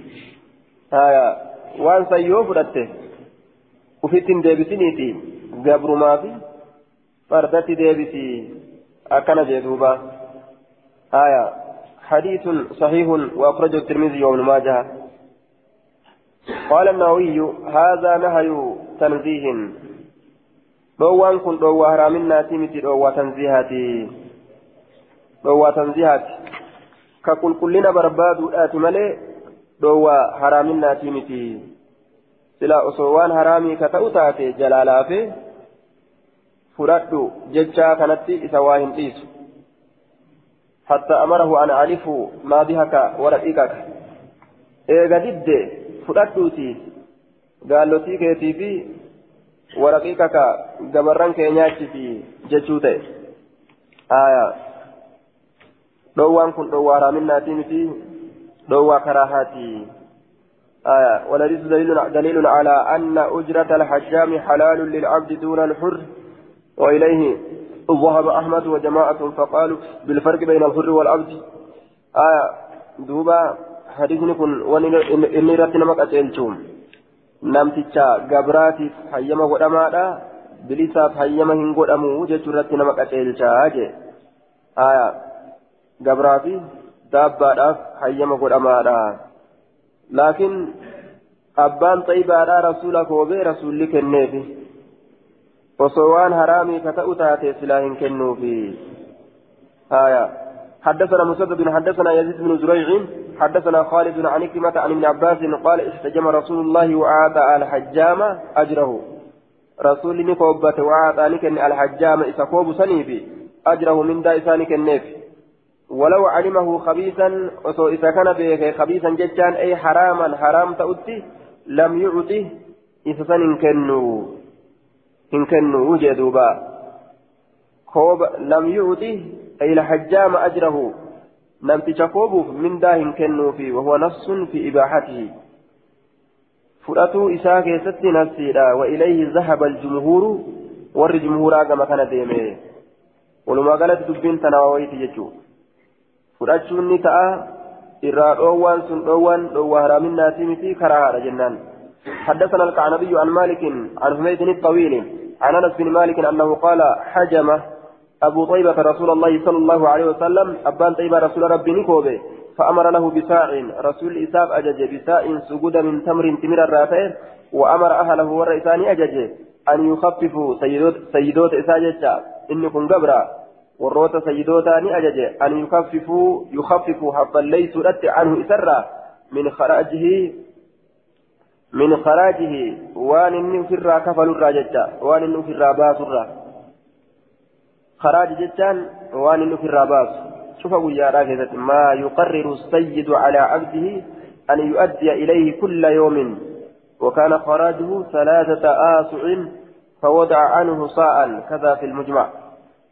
Speaker 1: آية وان سيو فرته وفتن ديبسينيتي قبر ما في فردتي ديبسي أكن جدوبا آية حديث صحيح وأخرجه الترمذي وابن ماجه. قال النووي هذا نهي تنزيه. دوان كن دوا هرامنا تيمتي دوا تنزيهاتي دوا تنزيهاتي ككل كلنا برباد آتي ملي دوا هرامنا تيمتي سلا أصوان هرامي كتأو تاتي جلالا في فردو ججا كانت إسواهن إيسو حتى أمره أن أعرف ماضيك ورقيقك إيغا دد فلاتوتي قال له تيكي في ورقيقك قبران كينياتي في جتشوتي آية دوان كن دوارا من ناتيمتي دوا كراهاتي آية ولديس دليل, دليل على أن أجرة الحجام حلال للعبد دون الحر وإليه ذهب أحمد وجماعة فقالوا بالفرق بين الحر والعبد آية دوبا حديثني كن وإني رتنا مكتلتم namticha gabraatiif hayyama godhamaadha. Bilisaaf hayyama hin godhamu jechuu irratti nama qaceelchaa jee. Haya gabraafi daabbaadhaaf hayyama godhamaadha laakiin abbaan xayyibaadhaa rasuula koobee rasuulli kenneefi osoo waan haraamii kata'u taate silaa hin kennuufi آية حدثنا مسدد حدثنا يزيد بن زريع حدثنا خالد عن كلمة عن ابن عباس قال استجم رسول الله وأعطى الحجام أجره رسول نكوبة وأعطى نكن الحجام إسكوب سنيفي أجره من دائسان النيف ولو علمه خبيثا وسو إذا كان به خبيثا ججان أي حراما حرام تؤتي لم يعطه إذا سن كنو إن كانوا وجدوا كوب لم يعطه أي الحجام أجره. لم تشكوبه من دا إن كانوا فيه وهو نص في إباحته. فرأتوا إساء كيست نفسيرا وإليه ذهب الجمهور ور جمهورا كما كان ديمه. ولما قالت دبين تناويت يجو فرأتشون نتاء irraa dhoowwaan sun dhoowwaan dhoowwaa haraaminnaati miti karaa haadha jennaan. حدثنا الكعنبي عن مالك عن حميد الطويل عن انس بن مالك انه قال حجم ابو طيبه رسول الله صلى الله عليه وسلم ابان طيبه رسول ربي نكوبه فامر له بساع رسول اساب اجج بساع سجود من تمر تمر الرافع وامر اهله والرئيسان اجج ان يخففوا سيدوت سيدوت اساجتا انكم قبرا warroota sayyidoota ni ajaje an yukaffifu yukaffifu habballeeysuudhatti anhu isarraa min kharajihi min kharajihi waan inni ofirraa kafalurraa jecha waan inni ofirraa baasurraa خراج جتان وان في الراباس شوف ابو يارا ما يقرر السيد على عبده ان يؤدي اليه كل يوم وكان خراجه ثلاثة آسع فوضع عنه صاء كذا في المجمع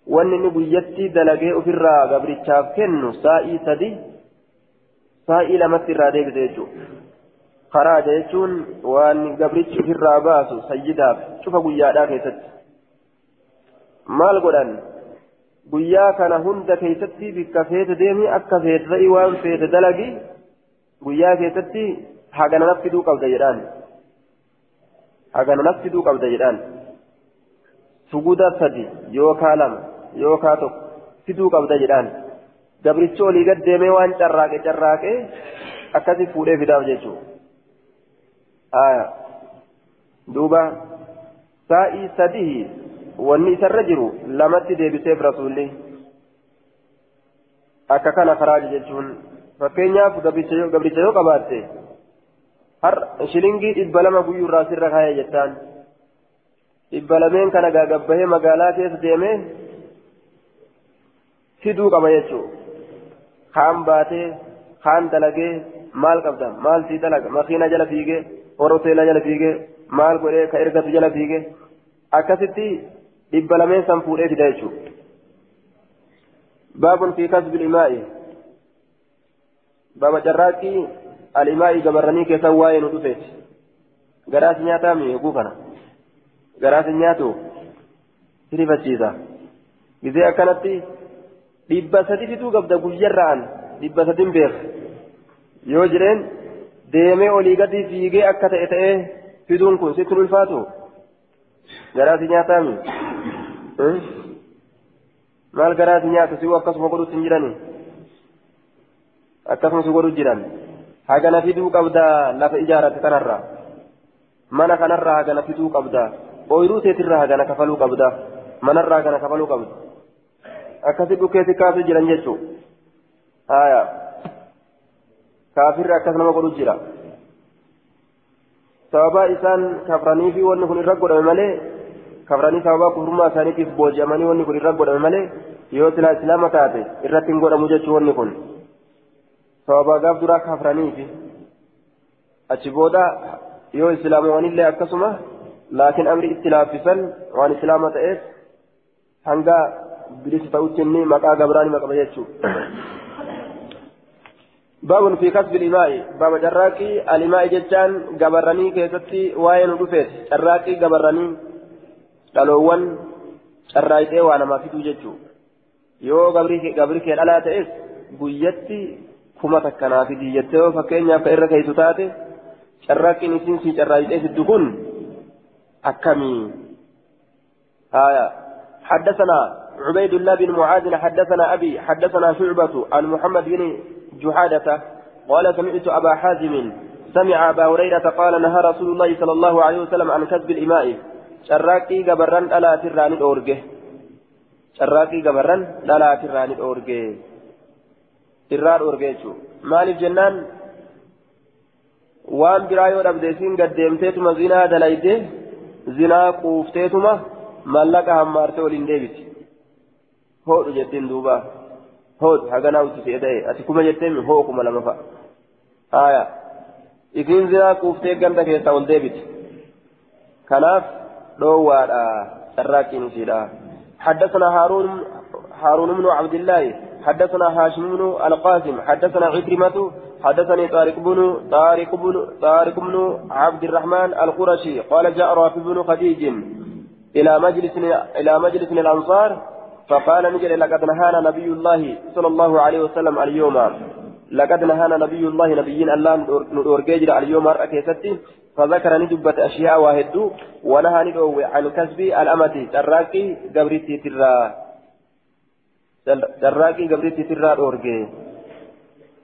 Speaker 1: wanni ni guyyatti dalagee ofirraa gabrichaaf kennu saa'ii sadi saa'ii lamatti irraa deebise jechuudha. Karaaja jechuun waan gabrichi ofirraa baasu sayyidaaf cufa guyyaadhaa keessatti. Maal godhan? Guyyaa kana hunda keessatti bikka feete deemi akka feete ta'ii waan feete dalagi guyyaa keessatti hagana naf fiduu qabda jedhaan. Hagana naf fiduu qabda jedhaan. Suguda sadi yookaa lama yookaa tokko fiduu qabda jedhaan gabrichi olii gad deemee waan carraaqe carraaqe akkasi fuudhee fidaaf jechuudha duuba saa'ii sadii wanni isarra jiru lamatti deebiseef rasuulli akka kana karaaji jechuun fakkeenyaaf gabricha yoo qabaatte har shilingii dhibba lama guyyuu irraa sirra kaayee jettaan dhibba lameen kana gaagabbahee magaalaa keessa deemee fiduu qaba jechuudha kaan baatee kaan dalagee maal qabda maal sii dalaga makiina jala fiigee horoteela jala fiigee maal godhee ka ergatu jala fiigee akkasitti dhibba lameen san fuudhee fida jechuudha. باب في كسب الإماء باب جراكي الإماء قبرني كسواي ندفت قراس نياتامي يقوفنا قراس نياتو سريفة إذا كانت dhibba sadi fituu qabda guyyarraan dhibba sadin beek yoo jireen deemee olii gadi fiigee akka ta'e ta'ee fiduun kun sitti ulfaatu garaasi nyaataami maal garaasi nyaata si'u akkasuma godhutti hin jirani akkasuma si godhu jiran hagana fiduu qabda lafa ijaarate kanarra mana kanarra hagana fiduu qabda ooyiruu teetirra hagana kafaluu qabda manarra hagana kafaluu qabda akkasi dhukeeti kaasu jiran jechuun haya kaafirri akkas nama godhu jira sababaa isaan kafranii fi wanni kun irra godhame malee kafranii sababaa kufrummaa isaaniitiif booji'amanii wanni kun irra godhame malee yoo silaa islaama taate irratti hin godhamu jechuu wanni kun sababaa gaaf duraa kafraniifi achi booda yoo islaamowanillee akkasuma laakiin amri itti laaffisan waan islaama ta'eef hanga bilisa ta'utti inni maqaa gabraani maqaba jechuudha. باب في كسب الإماء باب جراكي الإماء جتان جبراني كيستي واين ودفت جراكي جبراني دلوان جرايتي وانا ما في توجتشو يو جبري جبري كي ألا تئس بيتي كما تكنا في ديجتو فكين فإرك يسوتاتي جراكي نسين سي جرايتي في الدكون أكمي آية حدثنا عبيد الله بن معاذ حدثنا أبي حدثنا شعبة عن محمد بن جحادة قال سمعت أبا حازم سمع أبا هريرة قال نهى رسول الله صلى الله عليه وسلم عن كسب الإماء. شراكي قبران ألا تران الأورجه شراكي قبران ألا تران الأورجه تران أورجه مال الجنان waan biraa yoo dhabdeesiin gaddeemteetuma zinaa dalayde zinaa quufteetuma mallaqa hammaarte hoodhu jettiin duuba hoodhu haganaa utti ta'e ati kuma jetteen hoo kuma lama fa'a haaya isiin zinaa quuftee ganda keessaa ol deebiti kanaaf dhoowwaadha carraaqqiin isiidha حدثنا هارون هارون بن عبد الله حدثنا هاشم بن القاسم حدثنا عكرمة حدثني طارق بن طارق بن طارق بن عبد الرحمن القرشي قال جاء رافع بن خديج إلى مجلس إلى مجلس الأنصار فقال نجل لقد نهانا نبي الله صلى الله عليه وسلم اليوم. لقد نهانا نبي الله نبيين الله نورجيجر اليوم أكيستي فذكر ندبة أشياء واحد ونهى ندعو عن كسب الأمة. تراكي قبرتي ترى تراكي قبرتي ترى أورجي.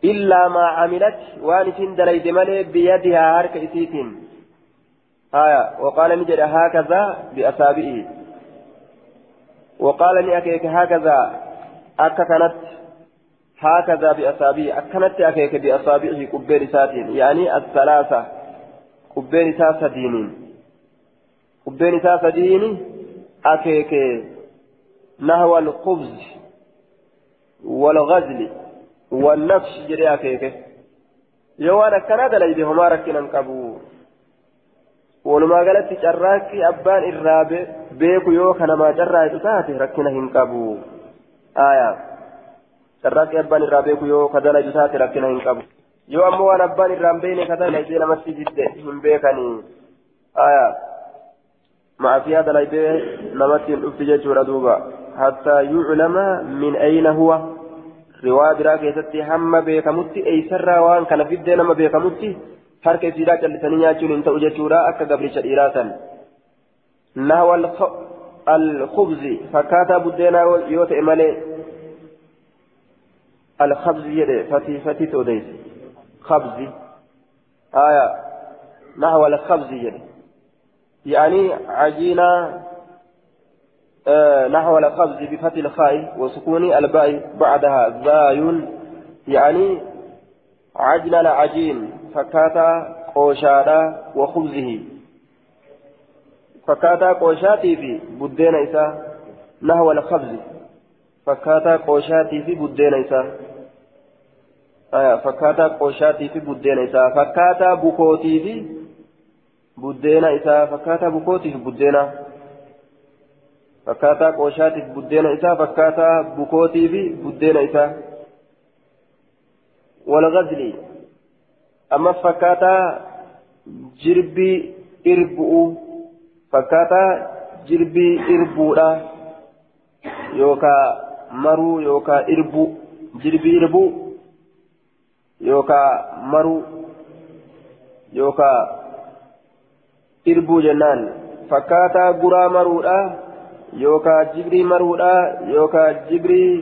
Speaker 1: إلا ما عملت وانسين دليد ملي بيدها هرك إسيتين. آية. وقال نجد هكذا بأصابعه وقال لي أكيك هكذا أككنت هكذا بأصابعه أكنت أكيك بأصابعه قبير ساتين يعني الثلاثة قبير ساسة دينين. قبير ساسة ديني أكيك نهو القبز والغزل والنفس جري أكيك. يوانا كندا ليدي هما ركنا كبو walumaa galatti carraaqqii abbaan irraa beeku yoo kanamaa carraa'itu taate rakkina hin qabu aayaa carraaqqii abbaan irraa beeku yoo kadalayu taate rakkina hin qabu yoo ammoo waan abbaan irraa hin beekne kadalaysee namatti jidde hin beekanii aayaa نمتين أفتي جورا دوبا حتى يعلم من أين هو رواية براك يستي هم بيكمتي أي سرى وان كان في الدين ما بيكمتي harka isiidhaa callisanii nyaachuun hin ta'u jechuudha akka gabricha dhiiraasan nahwa alkhubzi fakkaataa buddeenaa yoo ta'e malee alkhabzi jedhe fatii fatiitti odeyse khabzi aya nahwa alkhabzi jedhe يعني عجينة آه نحو الخبز بفتح الخاء وسكون الباء بعدها زاي يعني عجن العجين قوشادا وخبزه فكاتا قوشاتي في بدين إسا نحو الخبز فكاتا قوشاتي في بدين إسا آه فكاتا قوشاتي في بدين إسا فكاتا بكوتي في buddeena isaa fakkaataa bukootiif buddeena fakkaataa qooshaatiif buddeena isaa fakkaataa bukootiif buddeena isaa walgazli amma fakkaataa jirbii irbu'u fakkaataa jirbii irbuudha yookaa maruu yookaa irbu jirbii irbu yookaa maruu yookaa irbuu jennaan fakkaataa guraa maruudha yookaa jibrii maruudha yookaa jibrii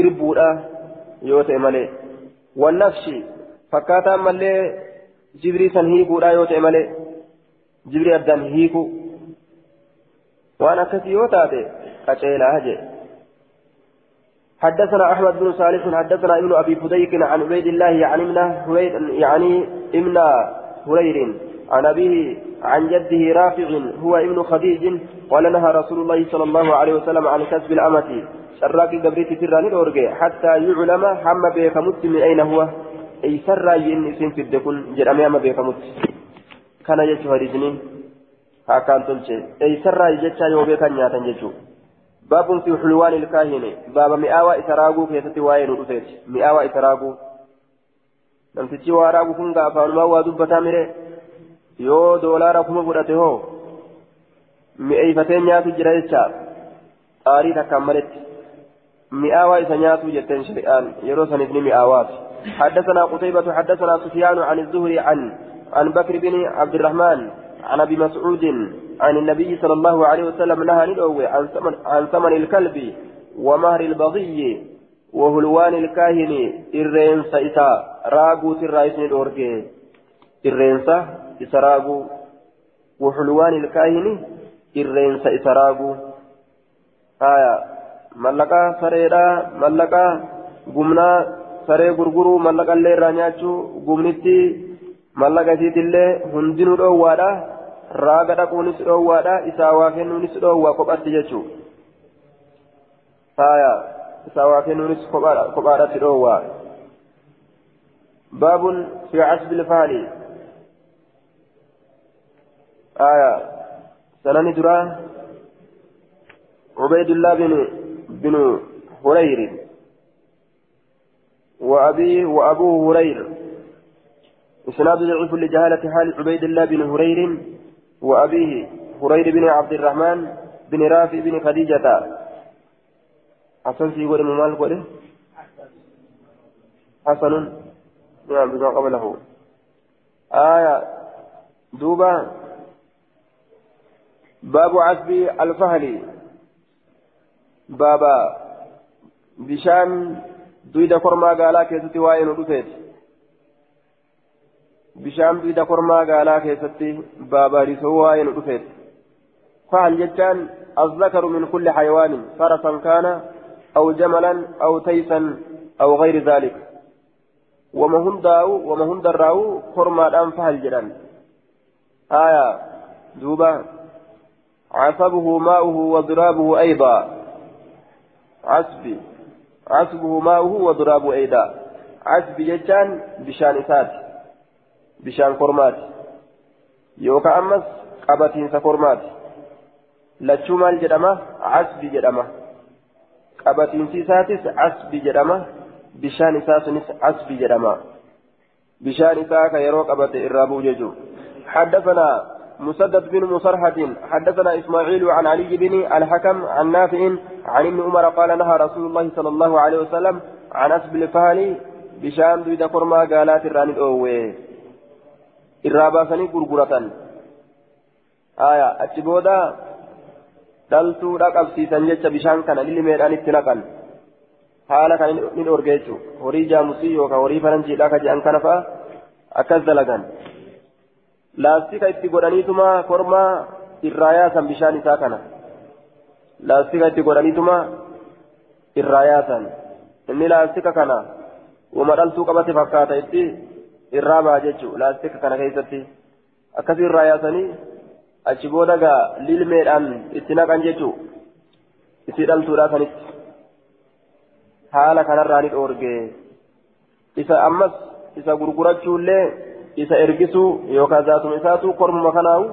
Speaker 1: irbuudha yoo ta'e malee wannafshi fakkaataa mallee jibrii san hiikuudha yoo ta'e malee jibrii addaan hiiku. Waan akkasii yoo taate qaceelaa jee. حدثنا احمد بن صالح حدثنا ابن ابي فديك عن عبيد الله يعني ابن يعني ابن هرير عن أبيه عن جده رافع هو ابن خديج قال نهى رسول الله صلى الله عليه وسلم عن كسب الأمة سراك قبريت تراني الأورجي حتى يعلم حم بيكمت من أين هو أي سرى ين اسم في الدكون جرمي أما بيكمت كان يجو هريزنين هاكان تلشي أي سرى يجتشا يوبيكا نياتا يجو باب في حلوان الكاهن باب مئاوى إسراغو في ستواين رفيت مئاوى إسراغو namtichi waa raagu kun gaafaanuma waa dubbataa mire yoo doolaara kuma fudhate hoo mi'eeyfatee nyaatu jira jecha xaarii takkaan maletti mi'aawaa isa nyaatu jetteen shari'aan yeroo saniif ni mi'aawaati حدثنا قتيبة حدثنا سفيان عن الزهري عن عن بكر بن عبد الرحمن عن أبي مسعود عن النبي صلى الله عليه وسلم نهى ندعوه عن ثمن عن ثمن الكلب ومهر البغي وهلوان الكاهن الرئيس إسا راغو الرئيس الأورجي الرئيس إسا راغو وحلوان الكاهن الرئيس إسا راغو. آية ملقا سريرا ملقا قمنا saree gurguruu mallaqa illee irraa nyaachuu gumnitti mallaqa isiitillee hundinuu dhoowwaadha raaga dhaquunis dhoowwaadha isaa waa kennuunis dhoowwaa kophatti jechuu faaya isaa waa kennuunis kophaadhatti dhoowwaa baabun fi casbi ilfaali aya sanani duraa cubaydullah bin binu hurayrin وأبيه وأبوه هرير إسناد ضعيف لجهالة حال عبيد الله بن هرير وأبيه هرير بن عبد الرحمن بن رافع بن خديجة. حسن في قول ممال قوله حسن. نعم بما قبله. آية دوبا باب عزب الفهل. بابا بشان duyda kormaa gaalaa keessatti waa'ee nu dhufeeti bishaan duyda kormaa gaalaa keessatti baabarisoo waa'ee nu dhufeeti fahal jechaan الذكر من كل حيوان فرسا كان أو جملا أو تيسا أو غير ذلك وما هنداو وما هندراو خرما الآن فهل جلال آية دوبا عصبه ماؤه وضرابه أيضا عصبي عصبه ماؤه وضراب أيضا عصب جتان بشان إسات بشان قرمات يوكا أمس قبتين سكرمات. لتشو مال جدما؟ عسبي جدما. قبتين سيساتس عسبي جدما. بشان ساسنس عسبي جدما. بشان ساك يروك قبت إرابو ججو. حدثنا مسدد بن مصرحة حدثنا إسماعيل عن علي بن الحكم عن نافع عن ابن عمر قال نهى رسول الله صلى الله عليه وسلم عن أسب الفهل بشام دويدا كرما قالات الراني الأوي الرابع سني قرقرة آية أتبودا دلتو رق أبسيسان جتش بشان كان اتنقل haala kan ni dhorge jechuudha horii jaamusii yookaan horii faranjiidhaa kan jedhan kana fa'a akkas dalagan laastika itti godhaniituma kormaa irraa yaasan bishaan isaa kana laastika itti godhaniituma irraa yaasan inni laastika kana wama dhaltuu qabate fakkaata itti irraa baha jechuudha laastika kana keessatti akkasii irraa yaasanii achi booda gaa lilmeedhaan itti naqan jechuudha itti dhaltuudhaa sanitti haala kanarraa ni dhoorge isa ammas isa gurgurachuullee isa ergisuu yookaan zaatuma isaatu kormuma kanaawu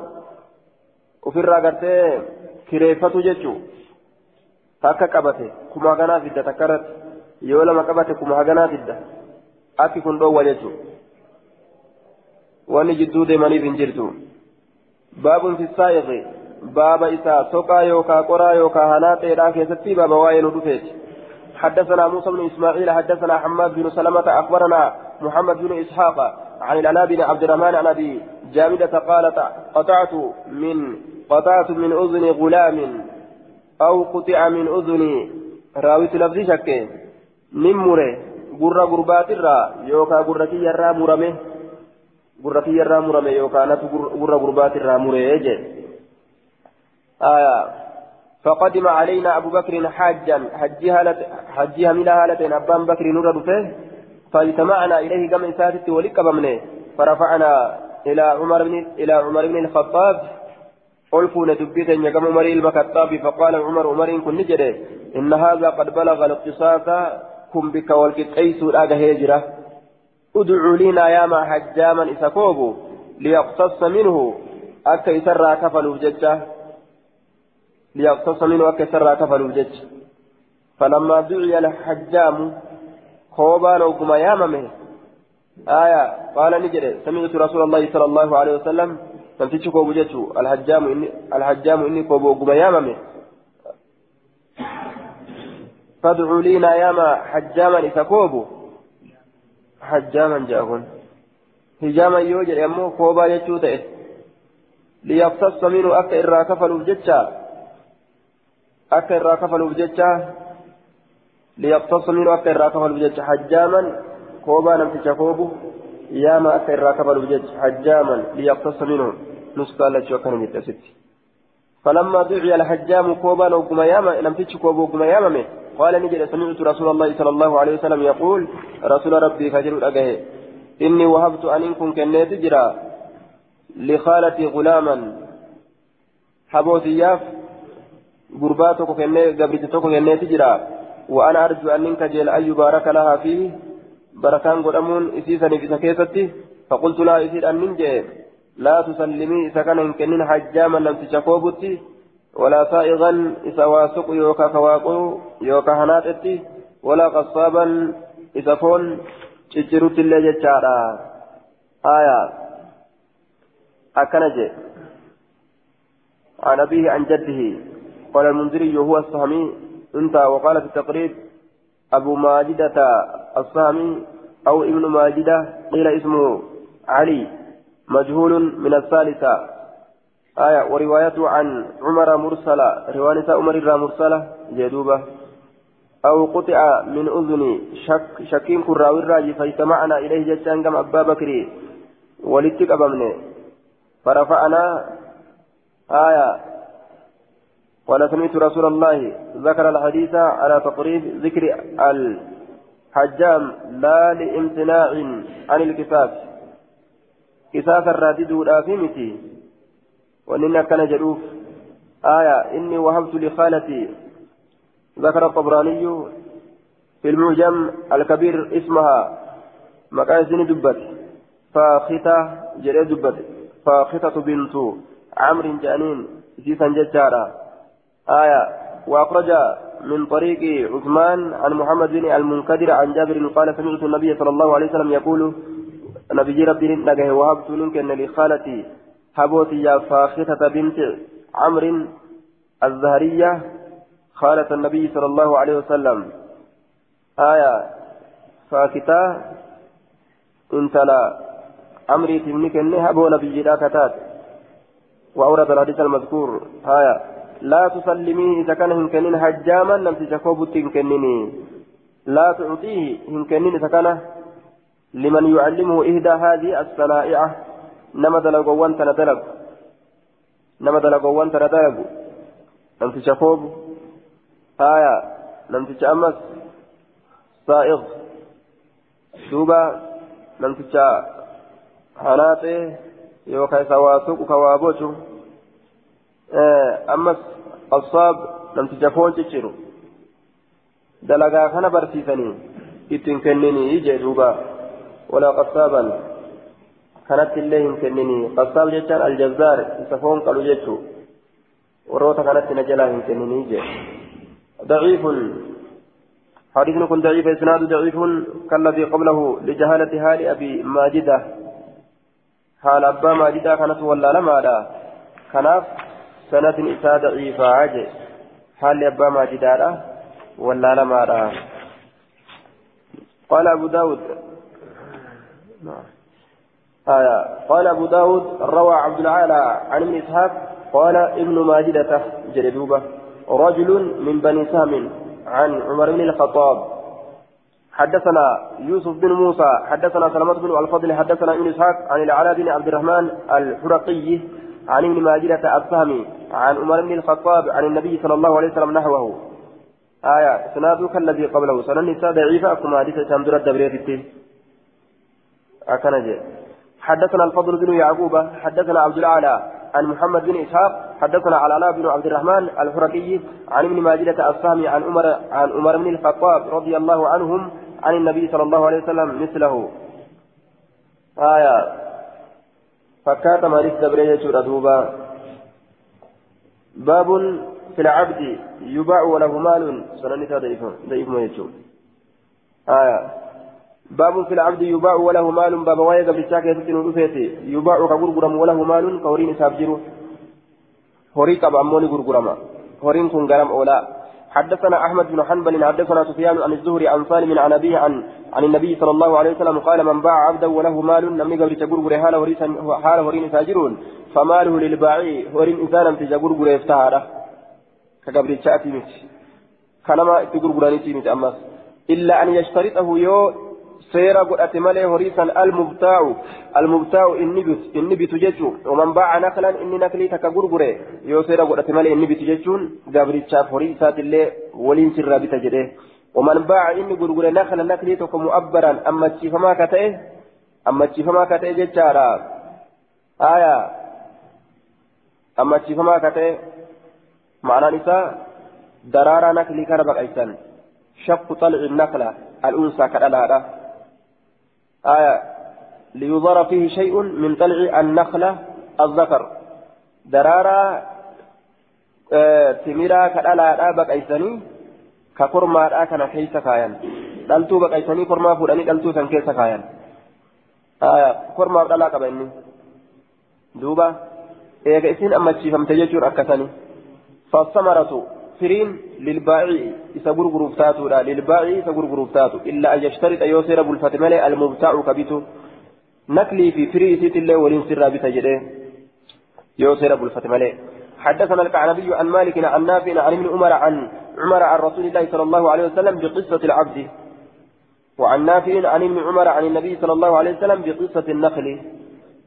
Speaker 1: ofirraa gartee kireeffatu jechuun takka qabate kuma haganaa fidda takka irratti yoo lama qabate kuma haganaa fidda akki kun dhoowwa jechuun wanni jidduu deemaniif hin jirtu baabun fi saa'iqi baaba isaa soqaa yookaan qoraa yookaan hanaa ta'eedhaa keessatti baaba waa'ee nu dhufeeti. حدثنا موسى بن اسماعيل حدثنا حماد بن سلمة اخبرنا محمد بن اسحاق عن العلاء بن عبد الرحمن عن أبي جامدة قالت قطعت من قطعت من أذن غلام أو قطع من أذن. راويت لفظي شك. نمره الرا يوكا غرة يرى مرمه. غرة يرى مرمه. يوكا نت غرة غربات الرا مره آية. فقدم علينا أبو بكر حاجا. حجها من هالة أبان بكر نور فيه فاجتمعنا إليه كما ساتت ولك بمنه فرفعنا إلى عمر بن إلى عمر بن الخطاب. ألفون دبيتا يقام عمر الخطاب فقال عمر عمر كن نجده إن هذا قد بلغ الاقتصاص كن بك والكتئيس الآجة هجرة. ادعوا لنا يا ما حجاما إسكوبو ليقتص منه. أكا يسرى كفلوا ججه ليقتص منه أكثر كفلوا جج. فلما دعي الحجام خوبان وكما ياممه آية قال نجري سمعت رسول الله صلى الله عليه وسلم نمتش كوبو جتشو الحجام إني الحجام إني كوبو وكما ياممه فادعوا لينا ياما حجاما إذا حجاما جاهون هجاما يوجد يمو كوبا جتشو تئه ليقتص منه أكثر إرا كفلوا جتشا akka irraa kafaluuf jecha kafaluuf jecha hajjaaman koobaa namticha koobu yaama akka irraa kafaluuf jecha hajjaaman liyaqtasa minhu nuskaallachuu akkana jette asitti فلما دعي الحجام كوبا وقما ياما لم تشكو وقما ياما قال نجد سمعت رسول الله صلى الله عليه وسلم يقول رسول ربي فجر أجهه إني وهبت أن إنكم كنيت جرا لخالتي غلاما حبوتي ياف gurbaa tokko kennee gabricha tokko annin kajeela ayyu baaraka lahaa fi barakaan godhamuun isiisaniif isa keessatti faqultu laa isiidhaan nin jee laa tusallimii isa kana hin kennin hajjaaman namticha koobutti walaa saa'iqan isa waasuqu yookaa kawaaquu yookaa hanaaxetti walaa qassaaban isa foon ciccirutti illee jechaadha aayaa akkana jee عن أبيه عن جده قال المنذري وهو السهمي انتهى وقال في التقريب أبو ماجدة السهمي أو ابن ماجدة قيل اسمه علي مجهول من الثالثة. آية وروايته عن عمر مرسلة رواية عمر مرسلة جدوبة. أو قطع من أذني شك شكين كراوي الراجي فاجتمعنا إليه جتان كم أبا بكر ولتك أبمني فرفعنا آية قال سمعت رسول الله ذكر الحديث على تقريب ذكر الحجام لا لامتناع عن الكفاف كفاف الرادد والآثمتي وإننا كان جلوف. آية إني وهبت لخالتي. ذكر الطبراني في المعجم الكبير اسمها. مكان دبت. فاخته جري دبت. فاخته بنت عمرو جانين سيسا ججارا آية وأخرج من طريق عثمان عن محمد بن المنكدر عن جابر قال سمعت النبي صلى الله عليه وسلم يقول نبي ربي نجه وهبت منك لخالتي هبوتي يا فاخته بنت عمرو الزهرية خالة النبي صلى الله عليه وسلم. آية فاكتا انت لا عمري تمنك انها ابو نبي لا كتات. وأورد الحديث المذكور. آية لا تسلميه إذا كان هنكنين هجاما لم تشكوب تنكنيني لا تعطيه هنكنين إذا كان لمن يعلمه إهدى هذه الصنائع. نما دلقوان تندلق نما دلقوان تندلق لم تشكوب آية. لم تشأمس سائغ دوبا لم تشا هناته يوكا سواسوك كوابوشو أمس الصاب لم تجفون تشيرو دلقا jee duuba walaa qassaaban kanatti illee hin kennini qassaab jechaan aljazzaar isa foon qalu jechuu warroota kanatti na jalaa hin kennini jee daciifun حديث كن ضعيف إسناد ضعيف كالذي قبله لجهالة حال أبي ماجدة حال أبا ماجدة كانت ولا لما لا سنة إساء ضعيفة عجي حال أبا ماجدة ولا لما لا قال أبو داود. آية. قال أبو داود روى عبد العالى عن ابن إسحاق قال ابن ماجدة جلدوبة رجل من بني سهم عن عمر بن الخطاب. حدثنا يوسف بن موسى حدثنا سلمة بن الفضل حدثنا ابن إسحاق عن العلاء بن عبد الرحمن الحرقي عن ابن ماجدة السهمي عن عمر بن الخطاب عن النبي صلى الله عليه وسلم نحوه. آية سنادك الذي قبله. سنن النساء ضعيفة. كما حديث سامدر الدبرية أكنجي حدثنا الفضل بن يعقوب. حدثنا عبد الأعلى عن محمد بن إسحاق. حدثنا على علاء بن عبد الرحمن الحركي عن ابن ماجدة السامي عن عمر عن عمر بن الخطاب رضي الله عنهم عن النبي صلى الله عليه وسلم مثله. آية فكات مالك دبرية دوبا باب في العبد يباع وله مال سننسى ضعيف ما يجوم آية باب في العبد يباع وله مال باب وايد بالشاك يفتن يباع كغرغرم وله مال كورين سابجرو هوري قب أموني غرغرما هورين كن غرام أولا حدثنا أحمد بن حنبل حدثنا سفيان عن الزهري عن سالم عن أبيه عن عن النبي صلى الله عليه وسلم قال من باع عبدا وله مال لم يقبل تغرغر حال حال هورين ساجرون فماله للباعي هورين إنسانا تجغرغر يفتهاره كقبل الشاتي مت كلمة تغرغراني تيمت أمس. إلا أن يشترطه يو seera godhate malee horii san almubtaa'u almubtaa'u inni bitu jechuun waman baaca naklan inni naklii takka gurgure yoo seera godhate malee inni bitu jechuun gabrichaaf horii isaatillee waliin sirraa bita jedhee waman baaca inni gurgure nakla naklii tokko mu'abbaran ammachiifamaa ka ta'e ammachiifamaa ka ta'e jechaadha aayaa ammachiifamaa ka ta'e ma'anaan isaa daraaraa naklii kana baqaysan shaqu xalci nakla al'unsaa kadhalaadha آية ليظهر فيه شيء من طلع النخلة الذكر. درارا آه تميرا كالا بقيسني كفرما كان كيس كايان دلتو بقيسني فرما فلاني دلتو سن كيس كايان آية فرما دلا كبني. دوبا eega isin ammachiifamte jechuun akkasani fassamaratu lilbaa'ii isa gurguruuf taatuudha lilbaa'ii isa gurguruuf taatu illaa an yashtarita yoo seera bulfate malee almubtaa'u kabitu naklii fi firii isiitillee waliin sirraa bita jedhee yoo seera bulfate malee حدثنا الكعنبي عن مالك عن نافع عن ابن عمر عن عمر عن رسول الله صلى الله عليه وسلم بقصة العبد وعن نافع عن ابن عمر عن النبي صلى الله عليه وسلم بقصة النخل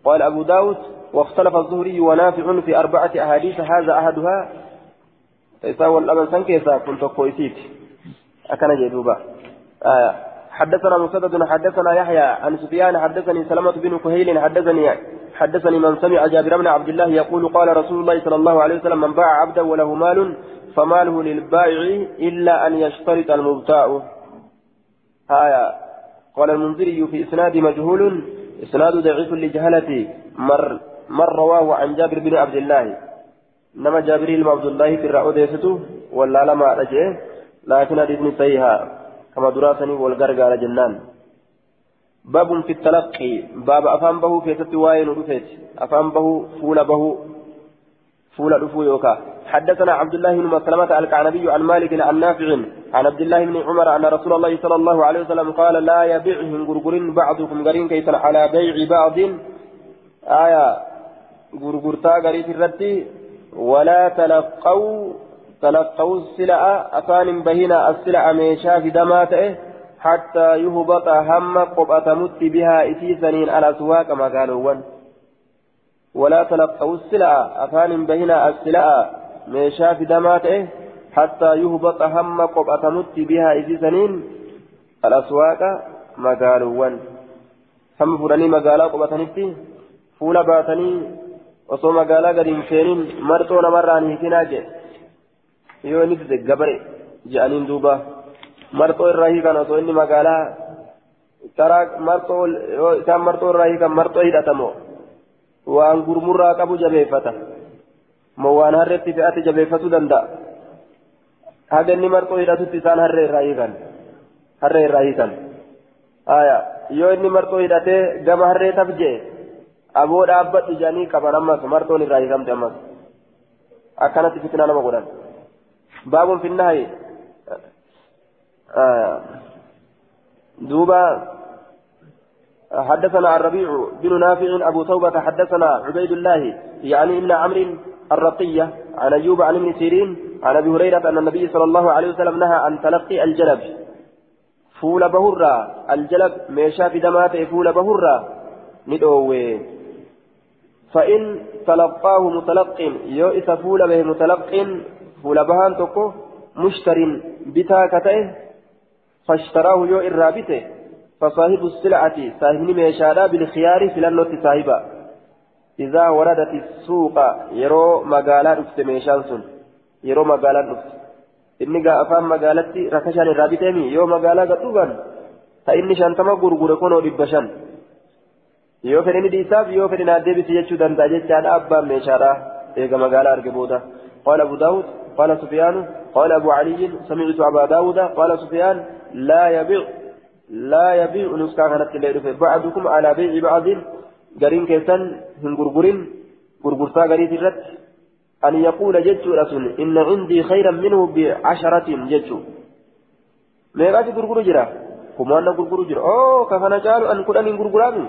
Speaker 1: قال أبو داود واختلف الزهري ونافع في أربعة أحاديث هذا أحدها إساء والأمن سنكيسا كنت كويسيت أكن جدوبا حدثنا مسدد حدثنا يحيى عن سفيان حدثني سلمة بن كهيل حدثني حدثني من سمع جابر بن عبد الله يقول قال رسول الله صلى الله عليه وسلم من باع عبدا وله مال فماله للبائع إلا أن يشترط المبتاع آية قال المنذري في إسناد مجهول إسناد ضعيف لجهلة مر من رواه عن جابر بن عبد الله نما جابر بن عبد الله في الرأوديسته ولا لما رجعه لكن حديث صحيح كما دراسني والغرغار جنان باب في التلقي باب أفهم به في تتواين رفيت أفهم به فول به فول رفو يوكا حدثنا عبد الله بن مسلمة الكعنبي عن مالك عن نافع عن عبد الله بن عمر أن رسول الله صلى الله عليه وسلم قال لا يبيعهم غرغر بعضكم غرين كيسا على بيع بعض آية غرغرتا غريت الرد ولا تلقوا تلقوا السلع أفان بهنا السلع ميشا في دماته حتى يهبط هم قبأة مت بها إسيسنين على سواك ما قالوا. ولا تلقوا السلع أفان بهنا السلع ميشا في دماته حتى يهبط هم قبأة مت بها إسيسنين الأسواق ما قالوا. هم فرني مقالا قبأتنتي فولا باتني osoo magaalaa gadi hin seenin marxoo namarraan hiikinaa jee yoo inni fide gabare je'aniin duuba marxoo irraa hiikan osoo inni magaalaa taraa marxoo yoo isaan marxoo irraa hiikan marxoo hidhatamoo waan gurmurraa qabu jabeeffata moo waan harreetti fe'ate jabeeffatuu danda'a haga inni marxoo hidhatutti isaan harree irraa hiikan harree irraa hiikan yoo inni marxoo hidhatee gama harree taf jee aboo dhaabbadhu jedhanii qaban ammas martoon irraa hiikamte ammas akkanatti fitina nama godhan. Baabuun finnahay دوبا حدثنا الربيع بن نافع أبو توبة حدثنا عبيد الله يعني إن عمرو الرقية عن أيوب عن ابن سيرين عن أبي هريرة أن النبي صلى الله عليه وسلم نهى عن تلقي الجلب فول بهرة الجلب ميشا في دمات فول بهرة ندوه فإن تلقاه متلق يو إذا فول به متلق فول بهان تكو مشتر بتا كتئه فاشتراه يو إرابته فصاحب السلعة صاحب ميشادا بالخيار في لنوت صاحبا. إذا وردت السوق يرو مقالا رفت ميشان سن يرو مقالا رفت inni gaa afaan magaalatti rakashaan irraa biteemi yoo magaalaa gadhuuban ta inni shantama gurgure kunoo shan yoo fedhe ni dhiisaaf yoo fedhe naa deebisi jechuu danda'a jechaadha abbaan meeshaadha eega magaalaa arge booda. قال أبو داود قال سفيان قال أبو علي سمعت أبا داود قال سفيان لا يبيع لا يبيع نسكا كانت الليل بعضكم على بيع بعض قرين كيسان من قرقرين قرقرتا قريت الرد أن يقول جدت رسول إن عندي خيرا منه بعشرة جدت ما يقاتي قرقر جرا كما أن قرقر جرا أوه كفنا جالوا أن كل أن قرقراني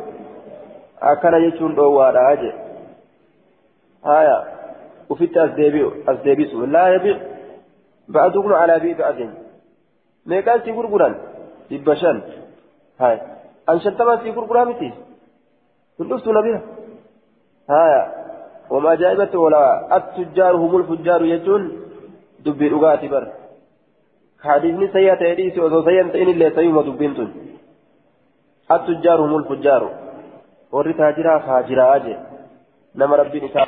Speaker 1: akkana jechuun dhoowwaadha jee haya ufitti as deebi'u as deebisu laa yabi ba'adukum alaa bii ba'adin meeqaan sii gurguran dhibba shan haya an shantamaa sii gurguraa miti hin dhuftu na bira haya وما جائبة ولا التجار هم الفجار يجون دبي رغاتي بر حديثني سيئة يديسي وزو سيئة إن اللي سيئة دبينتون التجار هم الفجار warri taajiraa haajiraa je nama rabbiin isaa